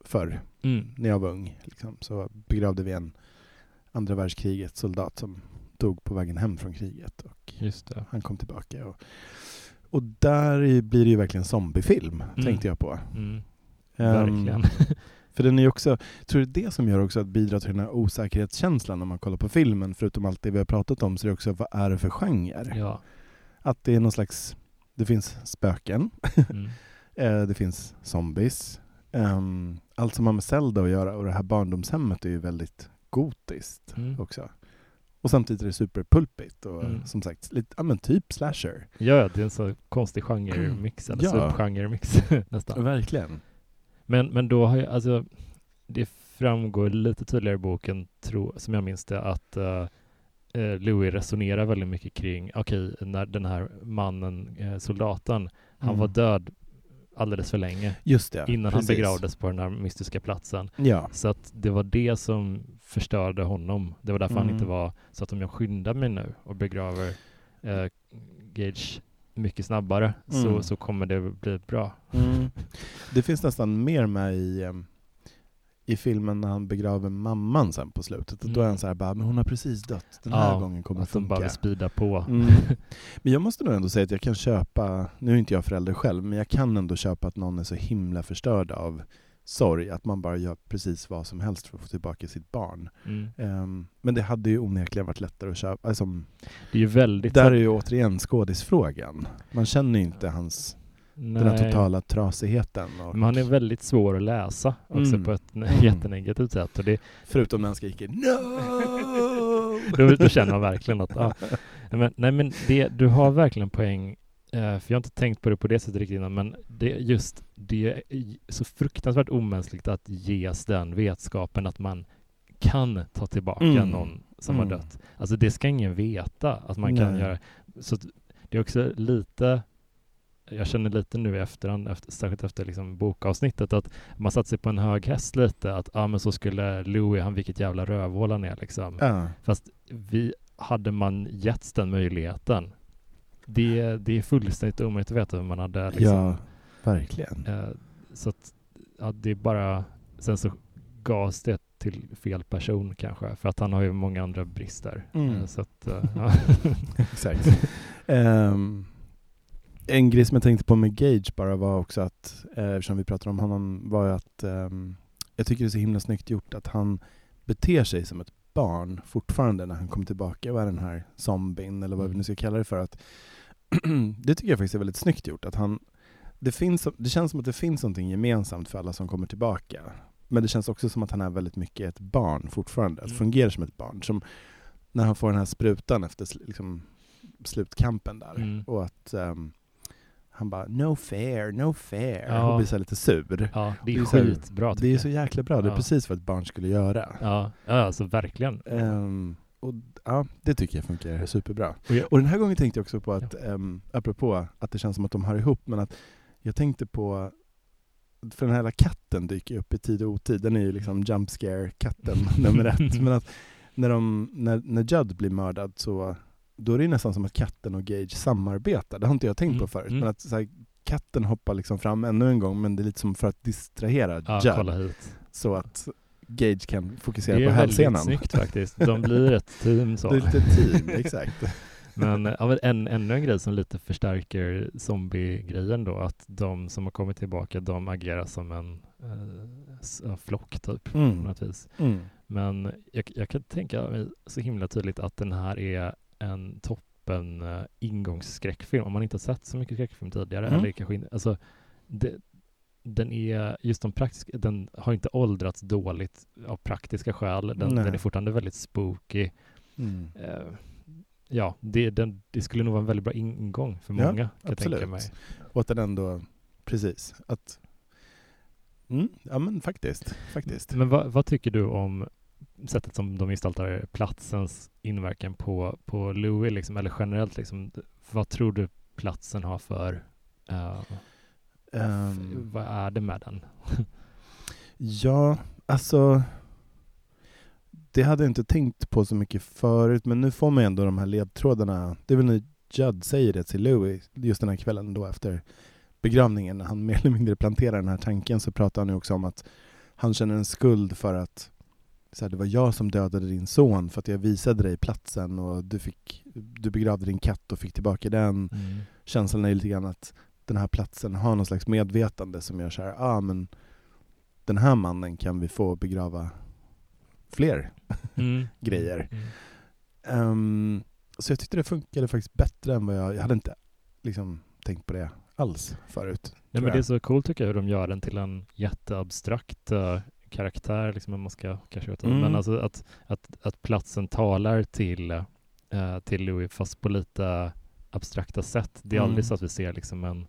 förr, Mm. när jag var ung. Liksom. Så begravde vi en andra världskrigets soldat som dog på vägen hem från kriget. Och. Han kom tillbaka. Och, och där blir det ju verkligen zombiefilm, tänkte jag på. Mm. Ehm, Verkligen. *laughs* För den är också, tror du det som gör också att bidra till den här osäkerhetskänslan när man kollar på filmen, förutom allt det vi har pratat om, så är det också vad är det för genre? ja. Att det är någon slags, det finns spöken, Mm. *laughs* eh, det finns zombies, ehm, allt som har med Zelda att göra och det här barndomshemmet är ju väldigt gotiskt Mm. också. Och samtidigt är det superpulpigt och Mm. som sagt, lite, ja men typ slasher. Ja, det är en så konstig genre-mix, eller Ja. subgenre-mix *laughs* nästan. Verkligen. Men, men då har jag, alltså, det framgår lite tydligare i boken, tro, som jag minns det, att uh, Louis resonerar väldigt mycket kring, okej, när den här mannen, eh, soldaten, han Mm. var död alldeles för länge Just det. innan precis. han begravdes på den här mystiska platsen. Ja. Så att det var det som förstörde honom. Det var därför han Mm. inte var så att om jag skyndar mig nu och begraver eh, Gage mycket snabbare så, Mm. så kommer det bli bra. Mm. *laughs* Det finns nästan mer med i, em, i filmen när han begraver mamman sen på slutet. Och Då är han Mm. så här bara, men hon har precis dött. Den här Ja, gången kommer det Att de bara funka. speeda på. Mm. *laughs* Men jag måste nog ändå säga att jag kan köpa, nu är inte jag förälder själv, men jag kan ändå köpa att någon är så himla förstörd av sorg, att man bara gör precis vad som helst för att få tillbaka sitt barn. Mm. Em, men det hade ju onekligen varit lättare att köpa. Alltså, Det är ju väldigt... där är ju återigen skådisfrågan. Man känner ju inte hans, den här Nej. totala trasigheten. Och, Men han är väldigt svår att läsa också Mm. på ett Mm. *laughs* jättenegativt sätt. Och det, Förutom när han skriker NO! då, *laughs* då känner man verkligen att men, nej, men det, du har verkligen poäng. Eh, för jag har inte tänkt på det på det sättet riktigt innan, men det är just det är så fruktansvärt omänskligt att ges den vetskapen att man kan ta tillbaka Mm. någon som Mm. har dött. Alltså det ska ingen veta att man kan Nej. göra. Så det är också lite jag känner lite nu i efterhand, efter, särskilt efter liksom bokavsnittet, att man satt sig på en hög häst lite, att ah, men så skulle Louis, han vilket jävla rövhål han är liksom. Ja. Fast vi, hade man getts den möjligheten, det, det är fullständigt omöjligt att veta hur man hade liksom, ja, verkligen. eh, så att ja, det är bara, sen så gavs det till fel person kanske, för att han har ju många andra brister. Mm. Eh, så att, eh, *laughs* ja. Exakt. Ehm, en grej som jag tänkte på med Gage bara var också att, eh, eftersom vi pratar om honom, var att ehm, jag tycker det är så himla snyggt gjort att han beter sig som ett barn fortfarande när han kommer tillbaka och är den här zombien, eller vad vi nu ska kalla det för. Att *clears throat* det tycker jag faktiskt är väldigt snyggt gjort. Att han, det, finns, det känns som att det finns någonting gemensamt för alla som kommer tillbaka. Men det känns också som att han är väldigt mycket ett barn fortfarande, att Mm. fungerar som ett barn. Som när han får den här sprutan efter liksom, slutkampen där. Mm. Och att ehm, han bara ”No fair, no fair” Ja. och blir så lite sur. ja, det Det är är så skitbra Det är så jäkla bra, det är Ja. precis vad ett barn skulle göra. Ja, ja alltså verkligen. Ehm, och ja, det tycker jag funkar superbra. Och jag- Och den här gången tänkte jag också på att, um, apropå att det känns som att de hör ihop, men att jag tänkte på för den här hela katten dyker upp i tid och otid. Den är ju liksom jump scare katten *laughs* nummer ett. Men att när, de, när, när Judd blir mördad så då är det nästan som att katten och Gage samarbetar. Det har inte jag tänkt på Mm, förut. mm. Men att här, katten hoppar liksom fram ännu en gång, men det är lite som för att distrahera Ja, Judd. Så att Gage kan Det fokusera är på väldigt hälsenan. snyggt faktiskt. De blir ett team så. Det är lite team, exakt. *laughs* Men, ja, en, ännu en grej som lite förstärker zombie-grejen då, att de som har kommit tillbaka, de agerar som en eh, en flock typ, på Mm. något vis. Mm. Men jag, jag kan tänka mig så himla tydligt att den här är en toppen uh, ingångsskräckfilm. Om man inte har sett så mycket skräckfilm tidigare, Mm. eller kanske inte, alltså, det, den är, just de praktiska, den har inte åldrats dåligt av praktiska skäl. Den, den är fortfarande väldigt spooky. Mm. Eh, ja, det, den, det skulle nog vara en väldigt bra ingång för Ja, många, kan jag absolut. tänka mig. Och att den ändå, precis, att mm, ja men faktiskt, faktiskt. Men vad, vad tycker du om sättet som de gestaltar platsens inverkan på, på Louis, liksom, eller generellt, liksom, vad tror du platsen har för, eh, Ehm, vad är det med den? ja, alltså det hade jag inte tänkt på så mycket förut, men nu får man ändå de här ledtrådarna. Det är väl när Judd säger det till Louis, just den här kvällen då efter begravningen, när han mer eller mindre planterar den här tanken, så pratar han ju också om att han känner en skuld för att så här, det var jag som dödade din son för att jag visade dig platsen och du, fick, du begravde din katt och fick tillbaka den. Mm. Känslan är lite grann att den här platsen har någon slags medvetande som gör så här, ah men den här mannen kan vi få begrava fler *laughs* Mm. grejer. Mm. Ehm, så jag tyckte det funkade faktiskt bättre än vad jag, jag hade inte liksom tänkt på det alls förut. Nej, men det är så coolt tycker jag hur de gör den till en jätteabstrakt eh, karaktär, liksom, om man ska kanske veta. Mm. Men alltså att, att, att platsen talar till, eh, till Louis fast på lite abstrakta sätt. Det är Mm. aldrig så att vi ser liksom en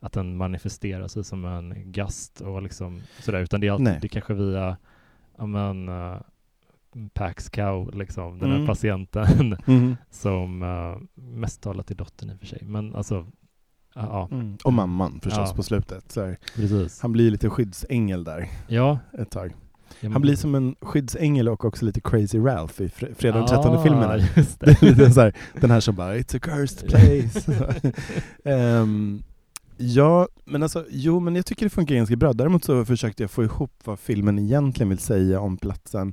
att den manifesterar sig som en gast och liksom sådär, utan det är alltid, Nej. det är kanske via, ja men, uh, Pax Cow, liksom, den här Mm. patienten *laughs* Mhm. som uh, mest talar till dottern i och för sig. Men alltså, ja, ja Mm. Och mamman förstås Ja. på slutet. Han blir lite skyddsängel där Ja, ett tag. Han blir som en skyddsängel och också lite Crazy Ralph i Fre- Fredag den 13 Ah, filmen. *laughs* Det så här, den här som bara It's a cursed place. *laughs* Ehm, ja, men alltså, jo men jag tycker det funkar ganska bra. Däremot så försökte jag få ihop vad filmen egentligen vill säga om platsen.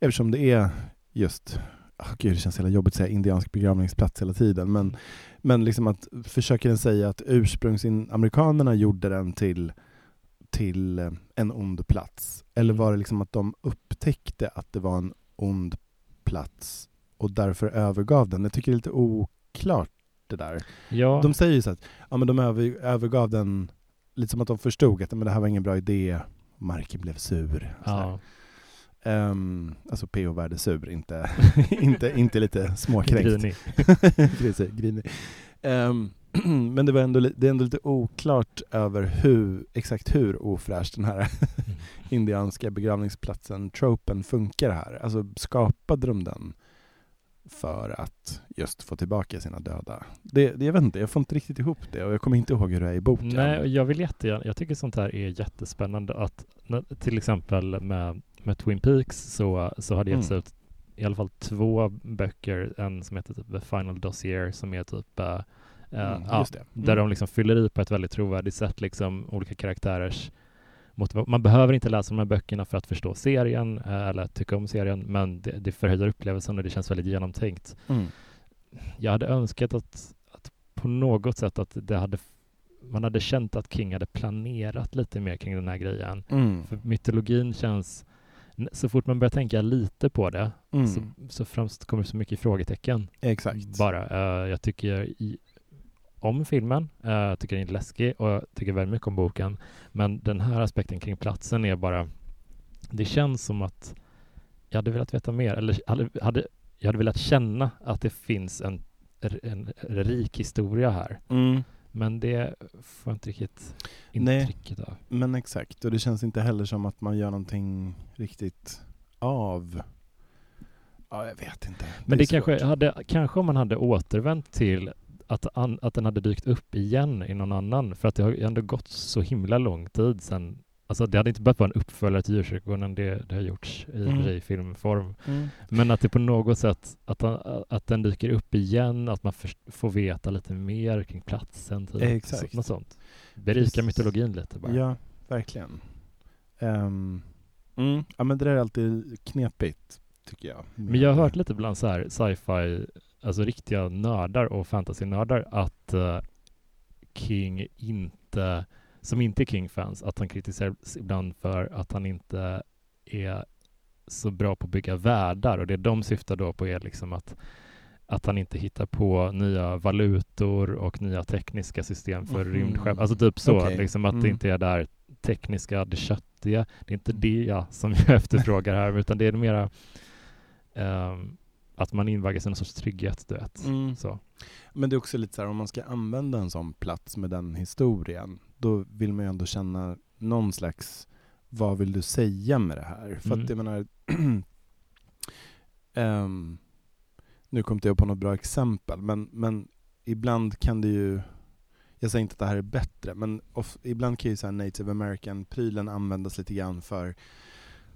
Eftersom det är just, oh, gud det känns hela jobbigt att säga indiansk begravningsplats hela tiden. Men, men liksom att försöker den säga att ursprungsamerikanerna gjorde den till, till eh, en ond plats? Eller var det liksom att de upptäckte att det var en ond plats och därför övergav den? Jag tycker det är lite oklart det där. ja, De säger ju så att ja, men de över, övergav den lite som att de förstod att men det här var ingen bra idé, marken blev sur. Ja. Ehm, alltså PO-värde sur, inte, *laughs* inte, inte lite småkränkt. Grinig. *laughs* Precis, grinig. Ehm, *clears throat* men det, var ändå, det är ändå lite oklart över hur, exakt hur ofräsch den här Mm. Indianska begravningsplatsen, tropen, funkar här. Alltså skapade de den för att just få tillbaka sina döda? Det, det, jag vet inte, jag får inte riktigt ihop det och jag kommer inte ihåg hur det är i boken. Nej, jag vill jättegärna, jag tycker sånt här är jättespännande att till exempel med, med Twin Peaks så, så har det getts Mm. ut i alla fall två böcker, en som heter typ The Final Dossier som är typ eh, Mm, det. där Mm. de liksom fyller i på ett väldigt trovärdigt sätt liksom olika karaktärers Man behöver inte läsa de här böckerna för att förstå serien eh, eller tycka om serien, men det, det förhöjer upplevelsen och det känns väldigt genomtänkt. Mm. Jag hade önskat att, att på något sätt att det hade man hade känt att King hade planerat lite mer kring den här grejen. Mm. För mytologin känns, så fort man börjar tänka lite på det Mm. så, så främst kommer det så mycket frågetecken Exakt. bara. Eh, jag tycker i, om filmen, uh, jag tycker den är läskig och jag tycker väldigt mycket om boken. Men den här aspekten kring platsen är bara, det känns som att jag hade velat veta mer, eller hade, hade, jag hade velat känna att det finns en, en, rik historia här. Mm. Men det får jag inte riktigt Nej. intrycket av. Men exakt, och det känns inte heller som att man gör någonting riktigt av. Ja, jag vet inte. Men är det kanske, hade, kanske om man hade återvänt till att, att den hade dykt upp igen i någon annan, för att det har ju ändå gått så himla lång tid sedan Alltså det hade inte behövt vara en uppföljare till Djurkyrkogården, det, det har gjorts i Mm. filmform. Mm. Men att det på något sätt, att, att den dyker upp igen, att man först, får veta lite mer kring platsen. Typ. Exakt. Något sånt. Berika Precis. mytologin lite bara. Ja, verkligen. Ehm, mm. Ja, men det där är alltid knepigt, tycker jag. Men jag har hört lite bland så här sci-fi, alltså riktiga nördar och fantasy-nördar att eh, King inte, som inte är King-fans, att han kritiseras ibland för att han inte är så bra på att bygga världar och det de syftar då på är liksom att att han inte hittar på nya valutor och nya tekniska system för Mhm. rymdskepp. Alltså typ så, Okej. liksom att Mm. det inte är där tekniska, det köttiga. Det är inte det ja, som jag *laughs* efterfrågar här, utan det är mera ehm, att man invaggas i någon sorts trygghet, du vet. Mm. Så. Men det är också lite så här, om man ska använda en sån plats med den historien, då vill man ju ändå känna någon slags, vad vill du säga med det här? För Mm. att jag menar, *clears throat* ehm, nu kom inte jag på något bra exempel, men, men ibland kan det ju, jag säger inte att det här är bättre, men of, ibland kan ju så här native american-prylen användas lite grann för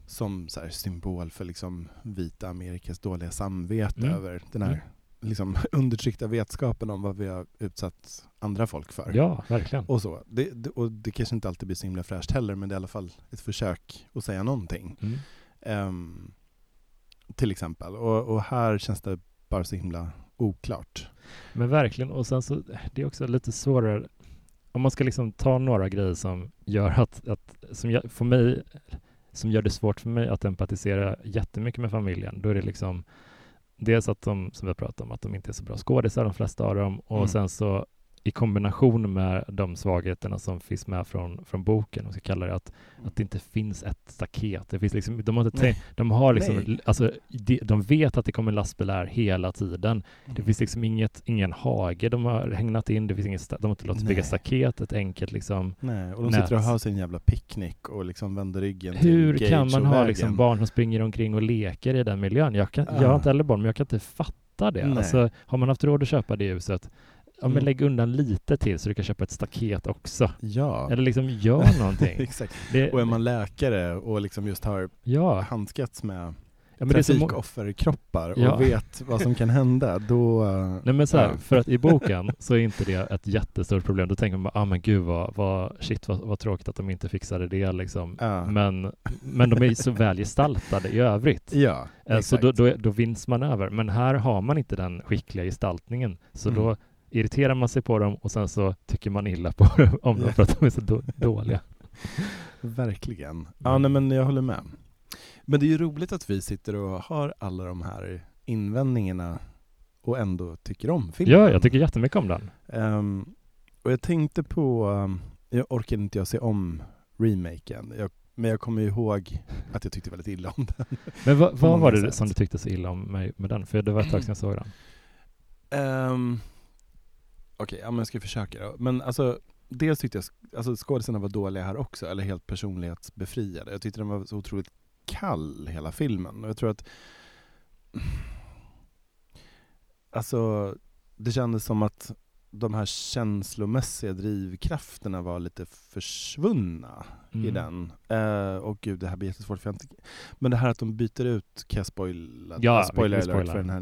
som så symbol för liksom vita Amerikas dåliga samvete Mm. över den här Mm. liksom *laughs* undertryckta vetskapen om vad vi har utsatt andra folk för. Ja, verkligen. Och så. Det, det, och det kanske inte alltid blir så himla fräscht heller, men det är i alla fall ett försök att säga någonting. Mm. Ehm, till exempel. Och, och här känns det bara så himla oklart. Men verkligen, och sen så, det är också lite svårare, om man ska liksom ta några grejer som gör att, att som jag, för mig, som gör det svårt för mig att empatisera jättemycket med familjen, då är det liksom dels att de, som vi har pratat om, att de inte är så bra skådisar, de flesta av dem, och Mm. sen så i kombination med de svagheterna som finns med från, från boken, om vi ska kalla det, att, att det inte finns ett staket. Det finns liksom, de, har inte tänkt, de har liksom, Nej. alltså, de, de vet att det kommer lastbilar hela tiden. Det Mm. finns liksom inget, ingen hage de har hägnat in, det finns inget, de har inte låtit bygga staket, ett enkelt liksom. Nej, och de nät. sitter och har sin jävla picknick och liksom vänder ryggen Hur till kan man och ha vägen. liksom barn som springer omkring och leker i den miljön? Jag, kan, jag Ah. har inte heller barn, men jag kan inte fatta det. Alltså, har man haft råd att köpa det huset, ja, men Mm. lägg undan lite till så du kan köpa ett staket också. Ja, Eller liksom gör *laughs* någonting. exakt. Det, Och är man läkare och liksom just har ja, handskats med ja, trafikofferkroppar och Ja. vet vad som kan hända, då... Nej men så här, ja. för att i boken *laughs* så är inte det ett jättestort problem. Då tänker man bara, ah men gud vad, vad shit vad, vad tråkigt att de inte fixade det liksom. Ja. Men, men de är så väl gestaltade i övrigt. Ja, Eh, Så då, då, då vinns man över. Men här har man inte den skickliga gestaltningen. Så Mm. då irriterar man sig på dem och sen så tycker man illa på dem om dem för att de är så då, *laughs* dåliga. Verkligen. Ja, Mm. nej, men jag håller med. Men det är ju roligt att vi sitter och har alla de här invändningarna och ändå tycker om filmen. Ja, jag tycker jättemycket om den. Ehm, och jag tänkte på, um, jag orkade inte jag se om remaken, jag, men jag kommer ihåg att jag tyckte väldigt illa om den. *laughs* Men vad, På vad var det sätt. som du tyckte så illa om mig med den? För det var ett tag sedan jag såg den. Um, Okej, ja, men jag ska försöka då. Men alltså, dels tyckte jag alltså, skådisarna var dåliga här också, eller helt personlighetsbefriade. Jag tyckte den var så otroligt kall, hela filmen. Och jag tror att Alltså, det kändes som att de här känslomässiga drivkrafterna var lite försvunna i Mm. den. Eh, och gud, det här blir jättesvårt för inte... Men det här att de byter ut, kan jag spoila? Ja, spoiler alert för den här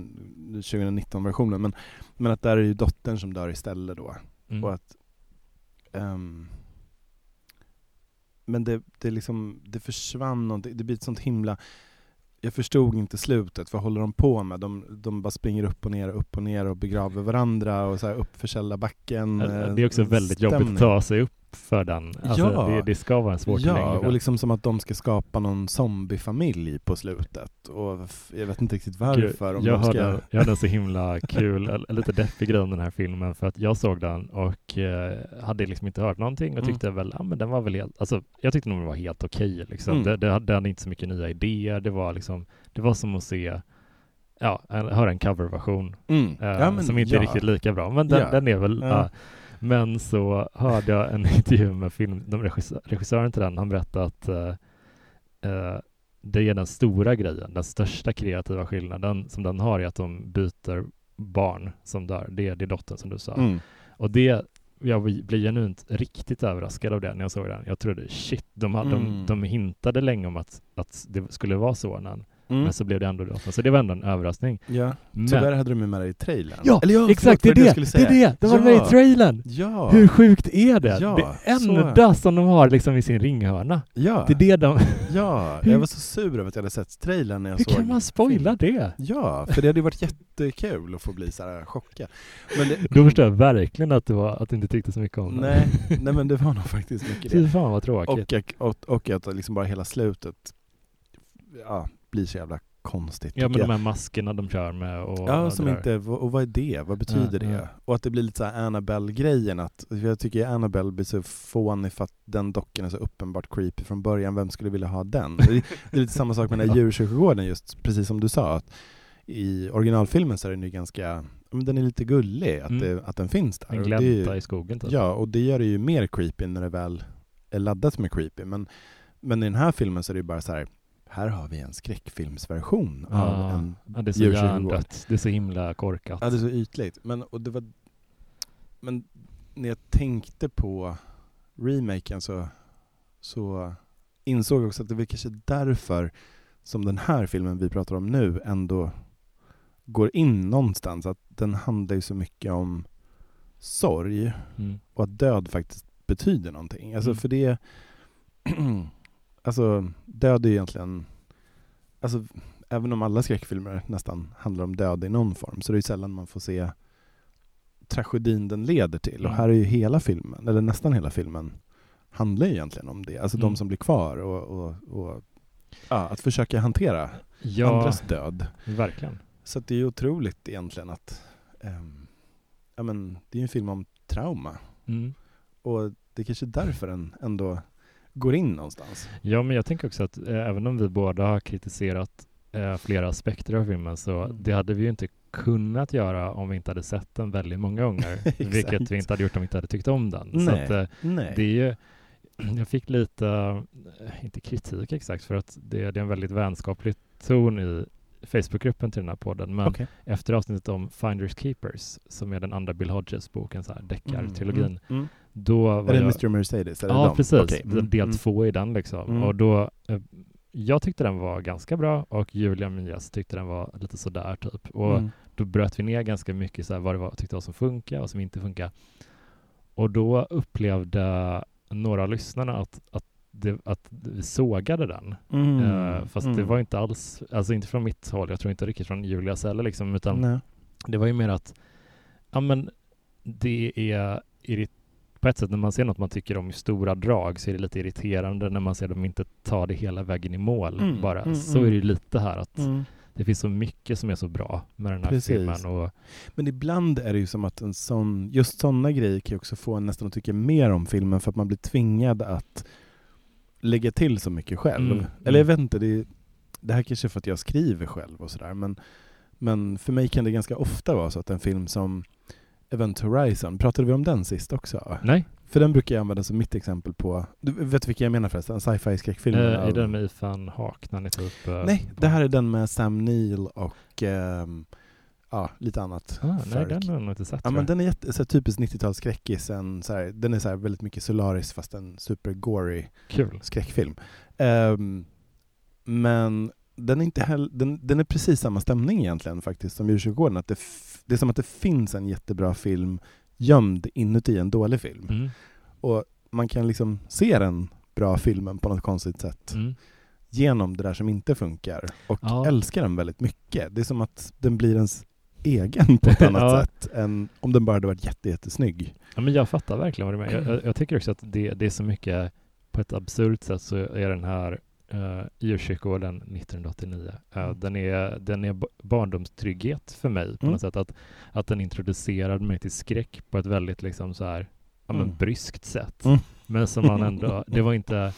2019-versionen. Men, men att där är ju dottern som dör istället då. Mm. Och att... ehm, men det, det liksom, det försvann någonting, det blir ett sånt himla... Jag förstod inte slutet, vad håller de på med? De, de bara springer upp och ner, upp och ner och begraver varandra och så här upp för Källarbacken. det är också eh, väldigt jobbigt stämning. att ta sig upp för den. Alltså, Ja. det, det ska vara en svår Ja, och liksom som att de ska skapa någon zombiefamilj på slutet. Och jag vet inte riktigt varför. Om jag, de ska... hörde, jag hade en så himla kul, lite deppig grej om den här filmen för att jag såg den och eh, hade liksom inte hört någonting och Mm. tyckte väl, ja men den var väl helt, alltså jag tyckte nog den var helt okej liksom. Mm. Det, det, hade- det hade inte så mycket nya idéer, det var liksom, det var som att se, ja, en, höra en coverversion Mm. eh, Ja, men som inte är ja. riktigt lika bra, men den, Ja. den är väl, Ja. ja. Men så hörde jag en *laughs* intervju med film, de regissör, regissören till den, han berättade att eh, eh, det är den stora grejen, den största kreativa skillnaden som den har är att de byter barn som dör. Det är, det är dottern som du sa. Mm. Och det, jag blev genuint riktigt överraskad av det när jag såg den. Jag trodde shit, de, hade, Mm. de, de hintade länge om att, att det skulle vara sonen. Mm. Men så blev det ändå dottern. Så det var ändå en överraskning. Ja, Men, tyvärr hade de ju med det i trailern. Ja, Eller ja exakt, det är det! Det är det! De var Ja. med i trailern! Ja, Hur sjukt är det? Ja, det så. enda som de har liksom i sin ringhörna. ja, Det är det de... ja. Hur- jag var så sur över att jag hade sett trailern när jag Hur såg kan man spoila det? Ja, för det hade ju varit jättekul att få bli så här chockad. Men det, Då förstår jag verkligen att du, var, att du inte tyckte så mycket om nej, nej men det var nog faktiskt mycket Fy det. fan vad tråkigt. Och, och, och att liksom bara hela slutet ja, blir så jävla konstigt. ja men de här maskerna de kör med och Ja, som inte, och vad är det? Vad betyder Ja, det? ja. Och att det blir lite så Annabelle-grejen, att jag tycker Annabelle blir så fånig för att den dockan är så uppenbart creepy från början, vem skulle vilja ha den? Det är, det är lite samma sak med den här *laughs* djurkyrkogården just, precis som du sa, att i originalfilmen så är den ju ganska, men den är lite gullig, att, Mm. det, att den finns där. En är ju- glänta i skogen typ. Ja, och det gör det ju mer creepy när det väl är laddat med creepy. Men, men i den här filmen så är det ju bara så här. Här har vi en skräckfilmsversion av Ja, en ja, det är så hjärndött. Det är så himla korkat. Ja, det är så ytligt. Men, och det var, men när jag tänkte på remaken så, så insåg jag också att det var kanske därför som den här filmen vi pratar om nu ändå går in någonstans. Att den handlar ju så mycket om sorg Mm. och att död faktiskt betyder någonting. Alltså Mm. för det... *clears throat* alltså död är egentligen alltså, även om alla skräckfilmer nästan handlar om död i någon form, så det är ju sällan man får se tragedin den leder till. Och Mm. här är ju hela filmen, eller nästan hela filmen, handlar ju egentligen om det. Alltså Mm. de som blir kvar och, och, och ja, att försöka hantera Ja, andras död. verkligen. Så det är ju otroligt egentligen att ehm, ja, men, det är ju en film om trauma. Mm. Och det är kanske därför den ändå går in någonstans. Ja, men jag tänker också att eh, även om vi båda har kritiserat eh, flera aspekter av filmen så Mm. det hade vi ju inte kunnat göra om vi inte hade sett den väldigt många gånger. *laughs* vilket vi inte hade gjort om vi inte hade tyckt om den. Så Nej. att, eh, det är ju, *clears throat* jag fick lite, eh, inte kritik exakt, för att det, det är en väldigt vänskaplig ton i Facebookgruppen till den här podden. Men Okej. efter avsnittet om Finders Keepers, som är den andra Bill Hodges-boken, så här deckartrilogin, Mm. Mm. Då var Är det jag... Mr Mercedes? Är det Ja, precis. Okej. Mm. Del Mm. två i den liksom. Mm. Och då, eh, jag tyckte den var ganska bra och Julia, min gäst, tyckte den var lite sådär typ. Och Mm. då bröt vi ner ganska mycket så här, vad det var tyckte var som funkar och som inte funkar. Och då upplevde några av lyssnarna att, att, det, att vi sågade den. Mm. Eh, fast det Mm. var inte alls, alltså inte från mitt håll, jag tror inte riktigt från Julias heller liksom, utan Nej. det var ju mer att, ja men det är irrit- på ett sätt när man ser något man tycker om i stora drag så är det lite irriterande när man ser dem inte ta det hela vägen i mål Mm, bara. mm, så mm. är det ju lite här att Mm. det finns så mycket som är så bra med den här Precis. filmen och Men ibland är det ju som att en sån, just sådana grejer kan också få en nästan att tycka mer om filmen för att man blir tvingad att lägga till så mycket själv. Mm, Eller jag mm. vet inte, det, är, det här kanske är för att jag skriver själv och sådär, men, men för mig kan det ganska ofta vara så att en film som Event Horizon, pratade vi om den sist också? nej, För den brukar jag använda som mitt exempel på, du vet vilka jag menar förresten? Sci-fi skräckfilmen eh, är av- den med Ethan Hawke när ni tar upp eh, Nej, det här är den med Sam Neill och ehm, ja, lite annat. ah, Nej, den har jag nog inte sett Ja, men den är jätte, så här, typisk 90-talsskräckis. en Så här, den är så här, väldigt mycket Solaris fast en super-gory Kul. skräckfilm. Ehm, men den är, inte heller, den, den är precis samma stämning egentligen faktiskt som Djurkyrkogården. Att det, det är som att det finns en jättebra film gömd inuti en dålig film. Mm. Och man kan liksom se den bra filmen på något konstigt sätt Mm. genom det där som inte funkar och Ja. älskar den väldigt mycket. Det är som att den blir ens egen på ett *laughs* annat Ja. sätt än om den bara hade varit jätte, jättesnygg. Ja, men jag fattar verkligen vad du menar. Jag, jag, jag tycker också att det, det är så mycket, på ett absurt sätt så är den här uh, Djurkyrkogården 1989, eh, Mm. den är, den är ba- barndomstrygghet för mig på Mm. något sätt. Att, att den introducerade mig till skräck på ett väldigt liksom så här, ja, men Mm. bryskt sätt. Mm. Men som man ändå, *laughs* det var inte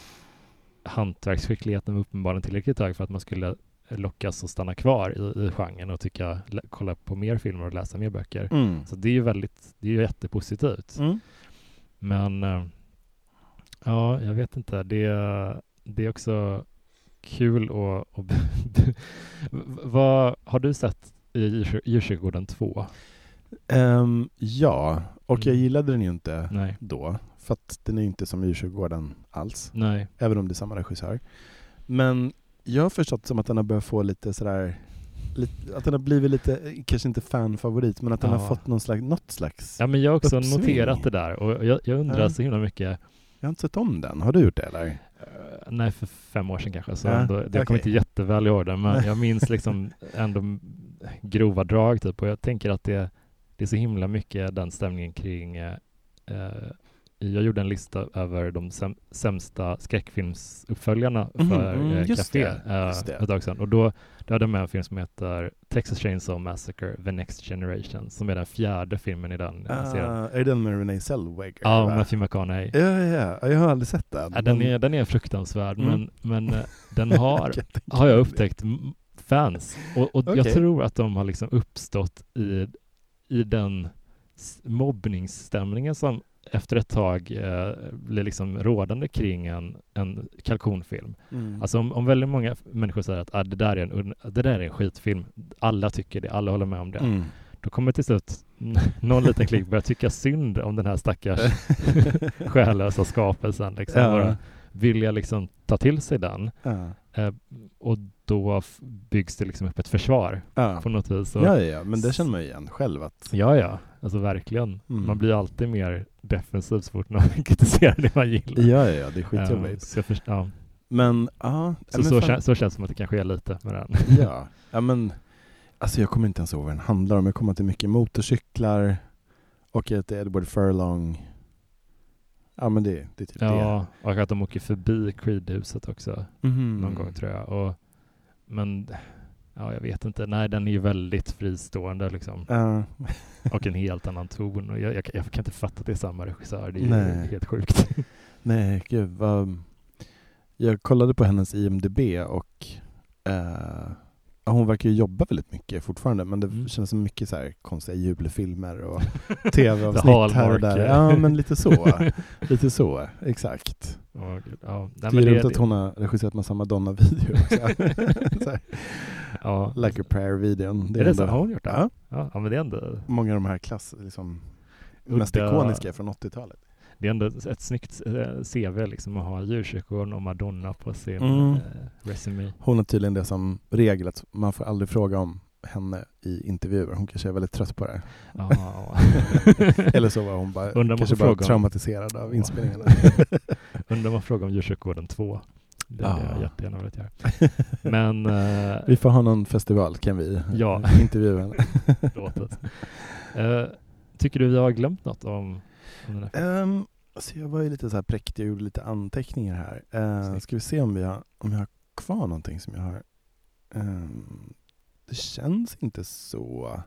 hantverksskickligheten var uppenbarligen tillräckligt hög för att man skulle lockas att stanna kvar i, i genren och tycka, kolla på mer filmer och läsa mer böcker. Mm. Så det är ju väldigt, det är ju jättepositivt. Mm. Men eh, ja, jag vet inte. Det, det är också kul att... att vad har du sett i Djurkyrkogården 2? Ehm, ja, och jag Mm. gillade den ju inte Nej. då. För att den är inte som Djurkyrkogården alls. Nej. Även om det är samma regissör. Men jag har förstått som att den har börjat få lite sådär att den har blivit lite, kanske inte fanfavorit, men att den Ja. har fått någon slags, något slags... Ja, men jag har också Uppsving. noterat det där och jag, jag undrar Ja. så himla mycket. Jag har inte sett om den. Har du gjort det eller? Eh, nej, för fem år sedan kanske. Så Ja, ändå, det jag kommer inte jätteväl ihåg det, men jag minns *laughs* liksom ändå grova drag typ. Och jag tänker att det, det är så himla mycket den stämningen kring eh, eh, jag gjorde en lista över de säm- sämsta skräckfilmsuppföljarna Mhm, för mm, just Café det. ett tag sedan. Och då, då hade jag med en film som heter Texas Chainsaw Massacre The Next Generation som är den fjärde filmen i den uh, serien. Ah, är det den med Renee Zellweger? Ja, va? Matthew McConaughey. Ja, ja, ja, jag har aldrig sett den. Ja, den, är, den är fruktansvärd, Mm. men, men *laughs* den har, Jag har jag upptäckt fans. Och, och jag Okej. tror att de har liksom uppstått i, i den mobbningsstämningen som efter ett tag eh, blir liksom rådande kring en, en kalkonfilm. Mm. Alltså om, om väldigt många människor säger att ah, det, där är en, det där är en skitfilm, alla tycker det, alla håller med om det. Mm. Då kommer till slut någon liten klick börja tycka synd om den här stackars *laughs* *laughs* själlösa skapelsen. Liksom, Ja. bara vilja liksom ta till sig den. Ja. Eh, och då byggs det liksom upp ett försvar Ja. på något vis. Och, ja, ja, men det känner man ju igen själv att ja, ja, alltså verkligen. Mm. Man blir alltid mer defensiv så fort någon kritiserar det man gillar. Ja, ja, det är Eh, skitjobbigt. så jag först- ja. Men ja, Så, men så, fan- kän, så känns det som att det kan ske lite med den. Ja, ja men alltså jag kommer inte ens ihåg vad den handlar om. Jag kommer att det är mycket motorcyklar och att det är Edward Furlong. Ja men det, det är typ Ja, och att de åker förbi Creed-huset också det. Mhm. någon gång tror jag. Och, men ja, jag vet inte. Nej, den är ju väldigt fristående liksom. Ja. *laughs* Och en helt annan ton. Och jag, jag, jag kan inte fatta att det är samma regissör. Det är ju Nej. helt sjukt. *laughs* Nej, gud vad... Jag kollade på hennes IMDB och ja, hon verkar ju jobba väldigt mycket fortfarande men det Mm. känns som mycket så här konstiga julfilmer och *laughs* tv-avsnitt här och där. Ja men lite så. *laughs* lite så, exakt. Gud, ja. Nej, det är roligt att hon har regisserat massa Madonna-videor också. *laughs* Ja. like a prayer-videon. Är det så? Har hon gjort det? Ja, Ja, men det är ändå, många av de här klass, liksom, mest ikoniska från 80-talet. Det är ändå ett snyggt eh, CV liksom att ha djurkyrkogården och Madonna på sin Mm. eh, resumé. Hon har tydligen det som regel att man får aldrig fråga om henne i intervjuer. Hon kanske är väldigt trött på det. Ja. *laughs* Eller så var hon bara, Undrar kanske bara fråga om- traumatiserad av inspelningarna. *laughs* Undrar man frågar om djurkyrkogården 2. Det hade Ja. jag jättegärna velat göra. Men eh, *laughs* vi får ha någon festival kan vi Ja. intervjua henne. Eh, tycker du vi har glömt något om, Um, alltså jag var ju lite så här präktig och gjorde lite anteckningar här. Uh, ska vi se om, vi har, om jag har kvar någonting som jag har. Ehm, det känns inte så...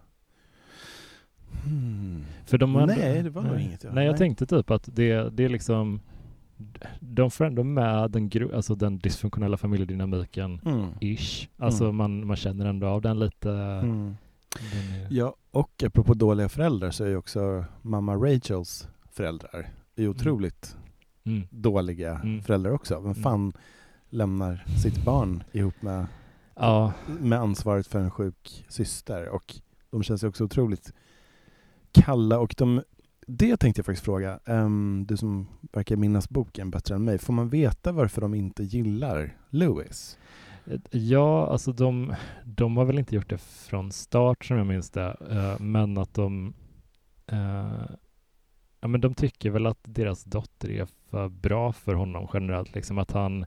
Hmm. För de ändå- Nej, det var nog nej. inget jag- Nej, jag nej. tänkte typ att det, det är liksom de får ändå med den, gro- alltså den dysfunktionella familjedynamiken Mm. ish. Alltså Mm. man, man känner ändå av den lite. Mm. Är, Ja, och apropå dåliga föräldrar så är ju också mamma Rachels föräldrar är ju otroligt mm. dåliga Mm. föräldrar också. Vem fan lämnar sitt barn ihop med, Ja, med ansvaret för en sjuk syster? Och de känns ju också otroligt kalla och de det tänkte jag faktiskt fråga, Ehm, du som verkar minnas boken bättre än mig. Får man veta varför de inte gillar Lewis? Ja, alltså de, de har väl inte gjort det från start som jag minns det. eh, men att de eh, Ja men de tycker väl att deras dotter är för bra för honom generellt. Liksom att han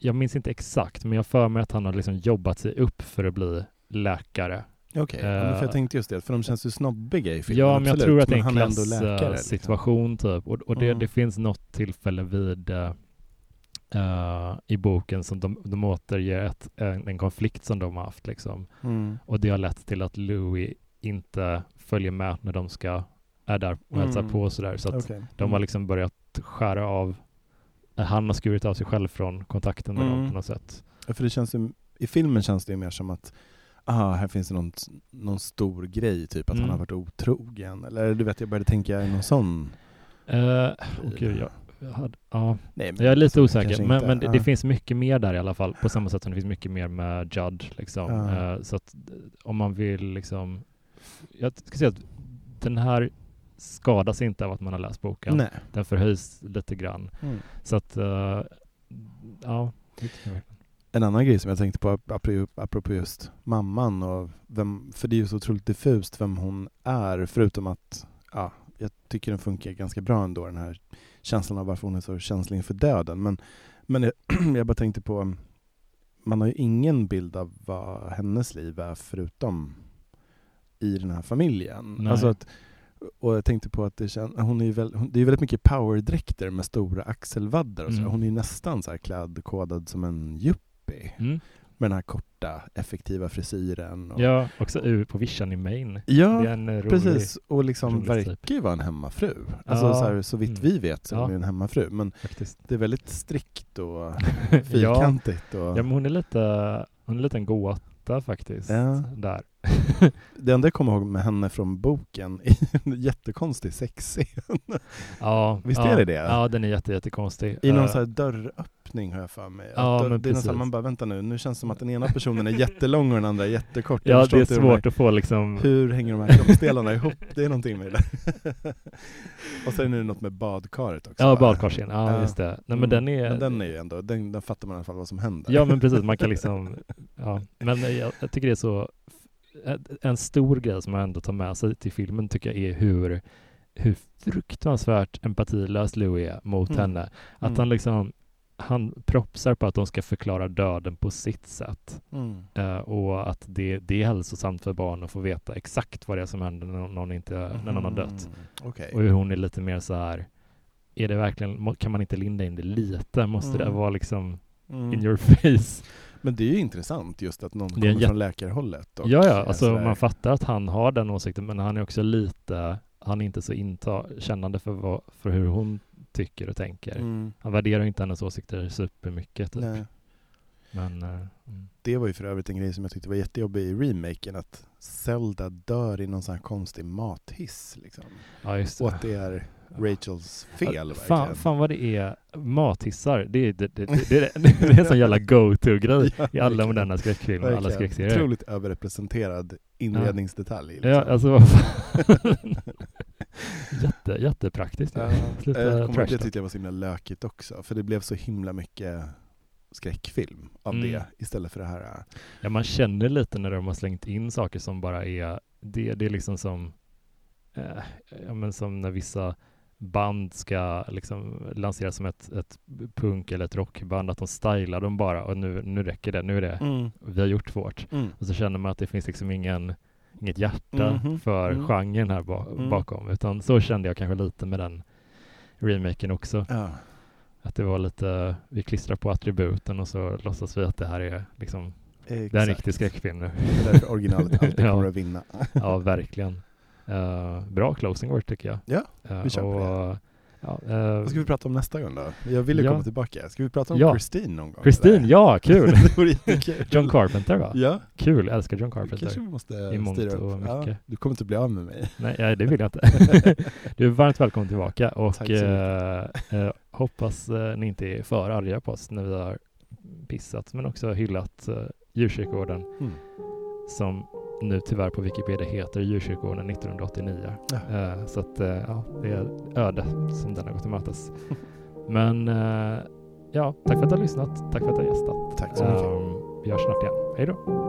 Jag minns inte exakt men jag för mig att han har liksom jobbat sig upp för att bli läkare. Okej, ja, men för jag tänkte just det, för de känns ju snobbiga i filmen. Ja, men jag tror att det är en läkare, liksom. klassituation typ. Och, och det, Mm. det finns något tillfälle vid eh, i boken som de, de återger ett, en, en konflikt som de har haft liksom. Mm. Och det har lett till att Louis inte följer med när de ska är där och hälsar Mm. på och sådär. Så att Okej. de har liksom börjat skära av eh, han har skurit av sig själv från kontakten med dem Mm. på något sätt. Ja, för det känns ju, I filmen känns det ju mer som att ah, här finns det någon, någon stor grej, typ att Mm. han har varit otrogen. Eller du vet, jag började tänka i någon sån... Uh, jag, jag, hade, ja. Nej, jag är lite osäker, men, inte. men det, Ja. det finns mycket mer där i alla fall, på samma sätt som det finns mycket mer med Judd. Liksom. Ja. Eh, så att eh, om man vill liksom... Jag ska säga att den här skadas inte av att man har läst boken. Nej. Den förhöjs lite grann. Mm. Så att, eh, ja. En annan grej som jag tänkte på apropå just mamman och vem, för det är ju så otroligt diffust vem hon är förutom att ja, jag tycker den funkar ganska bra ändå den här känslan av varför hon är så känslig inför döden. Men, men jag, *clears throat* jag bara tänkte på man har ju ingen bild av vad hennes liv är förutom i den här familjen. Nej. Alltså att, och jag tänkte på att det, kän, hon är ju väl, det är väldigt mycket powerdräkter med stora axelvaddar och så. Mm. Hon är ju nästan så här klädkodad som en yuppie. Mm. Med den här korta, effektiva frisyren. Och, Ja, också ur på vischan i Maine. Ja, rolig... precis. Och liksom verkar typ. ju vara en hemmafru. Alltså Ja. så, här, så vitt Mm. vi vet så är Ja. hon ju en hemmafru. Men Faktiskt. det är väldigt strikt och *laughs* ja, fyrkantigt. Och, ja, men hon är lite, hon är lite en gåta faktiskt. Ja. Där. Det enda jag kommer ihåg med henne från boken är en jättekonstig sexscen. Ja, Visst ja, är det det? Ja, den är jätte, jättekonstig. I någon Eh, så här dörröppning har jag för mig. Ja, dörr, men det är precis. man bara, vänta nu, nu känns det som att den ena personen är jättelång och den andra är jättekort. Ja, det är hur de här- svårt att få liksom... Hur hänger de här kroppsdelarna ihop? Det är någonting med det där. *laughs* och sen är det något med badkaret också. Ja, va? badkarsscenen. Ja, Ja. just det. Nej, men Mm. den är... Men den är ju ändå, den, den fattar man i alla fall vad som händer. Ja, men precis. Man kan liksom... Ja. Men jag, jag tycker det är så... En stor grej som man ändå tar med sig till filmen tycker jag är hur, hur fruktansvärt empatilös Louis är mot Mm. henne. Att Mm. han liksom... han propsar på att de ska förklara döden på sitt sätt. Mm. Eh, och att det, det är hälsosamt för barn att få veta exakt vad det är som händer när någon, inte, när någon har dött. Mm. Okej. Och hur hon är lite mer så här, är det verkligen, kan man inte linda in det lite? Måste det Mm. vara liksom Mm. in your *laughs* face? Men det är ju intressant just att någon kommer jätte- från läkarhållet. och, ja, ja, alltså sådär. man fattar att han har den åsikten, men han är också lite, han är inte så inta, kännande för, vad, för hur hon tycker och tänker. Mm. Han värderar inte hennes åsikter supermycket. Typ. Nej. Men, mm. Det var ju för övrigt en grej som jag tyckte var jättejobbig i remaken, att Zelda dör i någon sån här konstig mathiss. Liksom. ja, just det. Och att det är Rachels fel fan, fan vad det är mathissar. Det är, det, det, det, det, är en sån jävla go-to-grej *laughs* i alla moderna skräckfilmer och alla skräckserier. Otroligt överrepresenterad inredningsdetalj. Liksom. Ja, alltså vad fan. *laughs* Jätte, jättepraktiskt. Ja, Sluta eh, trash det tyckte jag var så himla lökigt också, för det blev så himla mycket skräckfilm av Mm. det istället för det här. äh, Ja, man känner lite när de har slängt in saker som bara är, det, det är liksom som, eh, ja, men som när vissa band ska liksom lanseras som ett, ett punk eller ett rockband, att de stylar dem bara och nu, nu räcker det, nu är det, vi har gjort vårt. Mm. Och så känner man att det finns liksom ingen, inget hjärta Mhm. för Mm. genren här ba- Mm. bakom, utan så kände jag kanske lite med den remaken också. Ja. Att det var lite, vi klistrar på attributen och så låtsas vi att det här är liksom, det är en Exakt. riktig skräckfilm nu. Det är därför originalet alltid *laughs* Ja. kommer att vinna. Ja, verkligen. Eh, bra closing word tycker jag. Ja, Eh, vi kör på och, Ja, eh, Vad ska vi prata om nästa gång då? Jag vill ju Ja. komma tillbaka. Ska vi prata om Ja. Christine någon gång? Christine, eller? ja, kul! *laughs* det. John Carpenter va? Ja, Kul, jag älskar John det kanske Carpenter. vi måste I mångt styra och upp. Ja, du kommer inte bli av med mig. Nej, ja, det vill jag inte. *laughs* du är varmt välkommen tillbaka och eh, eh, hoppas eh, ni inte är för arga på oss när vi har pissat men också hyllat eh, djurkyrkogården Mm. som nu tyvärr på Wikipedia heter Djurkyrkogården 1989. Ja. Eh, så att, eh, ja, det är öde som den har gått till mötes. *laughs* Men eh, ja, tack för att du har lyssnat. Tack för att du har gästat. Tack så mycket. Ehm, vi hörs snart igen. Hej då!